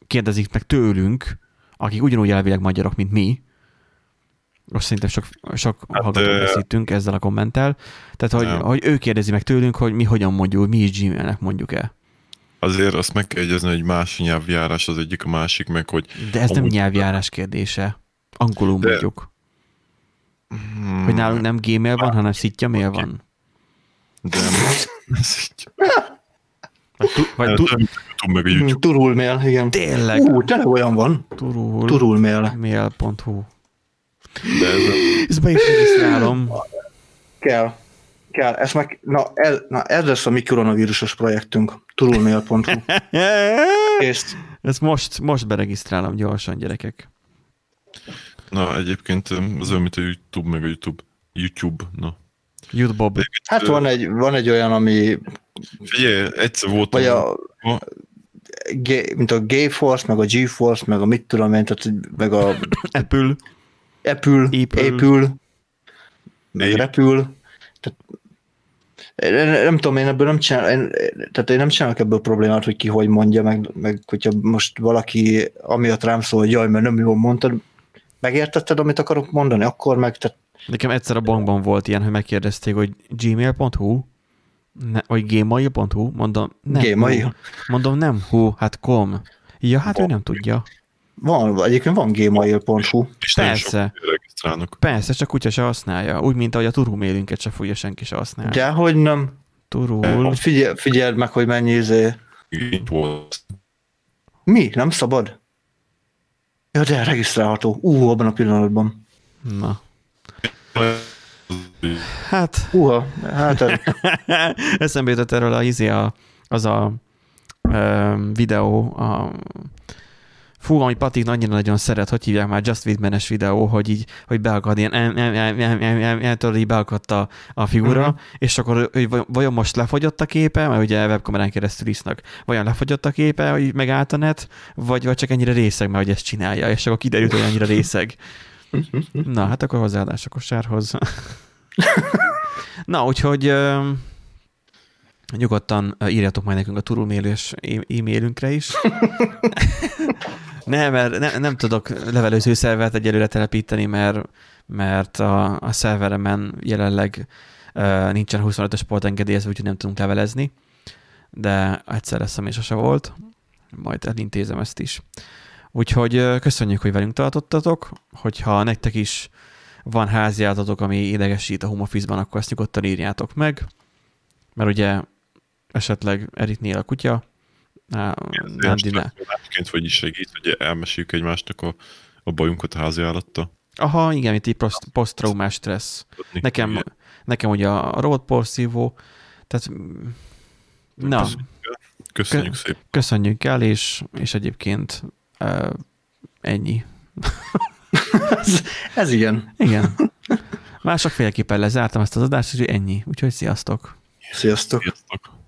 kérdezik meg tőlünk, akik ugyanúgy elvileg magyarok, mint mi, most szerintem sok, sok Hát, hallgatót ö- veszítünk ezzel a kommenttel. Tehát, hogy, hogy ő kérdezi meg tőlünk, hogy mi hogyan mondjuk, mi is Gmailnek mondjuk-e. Azért azt meg kell egyezni, hogy más nyelvjárás az egyik, a másik, meg hogy De ez nem nyelvjárás kérdése. Angolul De- mondjuk. hmm, Hogy nálunk nem Gmail van, hanem szitja mail van. de Vagy, [laughs] tu, vagy tu, nem meg a YouTube. Turul mail, igen. tényleg, Ú, tényleg olyan van. turul, Turul mail. mail.hu. De ez a, Ezt be is regisztrálom. Kell. Kell. Ez meg, na, ez, na, ez lesz a mi koronavírusos projektünk. Turulmail.hu. [laughs] És Ezt most, most beregisztrálom gyorsan, gyerekek. na egyébként az olyan, mint a YouTube meg a YouTube. YouTube, na. Jutbob. hát van egy, van egy olyan, ami Figyelj, egyszer voltam. vagy a, G- mint a GeForce, meg a GeForce, meg a mit tudom én, tehát meg a Apple. Apple, Apple. Apple, Apple meg Apple. Repül. Nem tudom, én ebből nem csinál, én, tehát én nem csinálok ebből problémát, hogy ki hogy mondja, meg, meg hogyha most valaki amiatt rám szól, hogy jaj, mert nem jól mondtad, megértetted, amit akarok mondani, akkor meg, tehát Nekem egyszer a bankban volt ilyen, hogy megkérdezték, hogy gmail.hu, ne, vagy gmail.hu, mondom, nem. Gmail. Hu. Mondom, nem hu, hát com. Ja, hát ő nem tudja. van, egyébként van gmail.hu. És Persze. Regisztrálnak. Persze, csak kutya se használja. Úgy, mint ahogy a turú mailünket se fogja senki se használni. De hogy nem, Turul. Figyel, figyeld meg, hogy mennyi izé. Mi? Nem szabad? Ja, de regisztrálható. Ú, abban a pillanatban. Na. Hát, Uha, hát ez- [laughs] eszembe jutott erről a, izé a, az a ö, videó, a, fú, ami Patik annyira nagyon szeret, hogy hívják már Just Widman-es videó, hogy így, hogy beakad ilyen, tudod, így beakadt a, a figura, Mhm. és akkor hogy vaj- vajon most lefogyott a képe, mert ugye webkamerán keresztül isznak, vajon lefogyott a képe, hogy megállt a net, vagy, vagy csak ennyire részeg, mert hogy ezt csinálja, és akkor kiderült, hogy annyira részeg. Na, hát akkor hozzáadás a kosárhoz. Na, úgyhogy nyugodtan írjatok majd nekünk a turulmélős e-mailünkre is. [laughs] nem, mert ne, nem tudok levelező szervert egyelőre telepíteni, mert, mert a, a szerveremen jelenleg ö, nincsen 25-ös port engedélyezve, úgyhogy nem tudunk levelezni. De egyszer lesz, ami sose volt. Majd elintézem ezt is. Úgyhogy köszönjük, hogy velünk tartottatok. Hogyha nektek is van háziállatotok, ami idegesít a home office-ban, akkor ezt nyugodtan írjátok meg, mert ugye esetleg Eritnél a kutya, Á, Nandinál. Másként vagy is segít, hogy elmeséljük egymásnak a, a bajunkat a házi állattal. Aha, igen, itt így poszt- posztraumás stressz. Nekem, nekem ugye a robotporszívó, tehát mm, na, Köszönjük Kö- szépen. köszönjük el, és, és egyébként uh, ennyi. ez, ez igen. Igen. Másokféleképpen lezártam ezt az adást, úgyhogy ennyi. Úgyhogy sziasztok! Sziasztok. Sziasztok.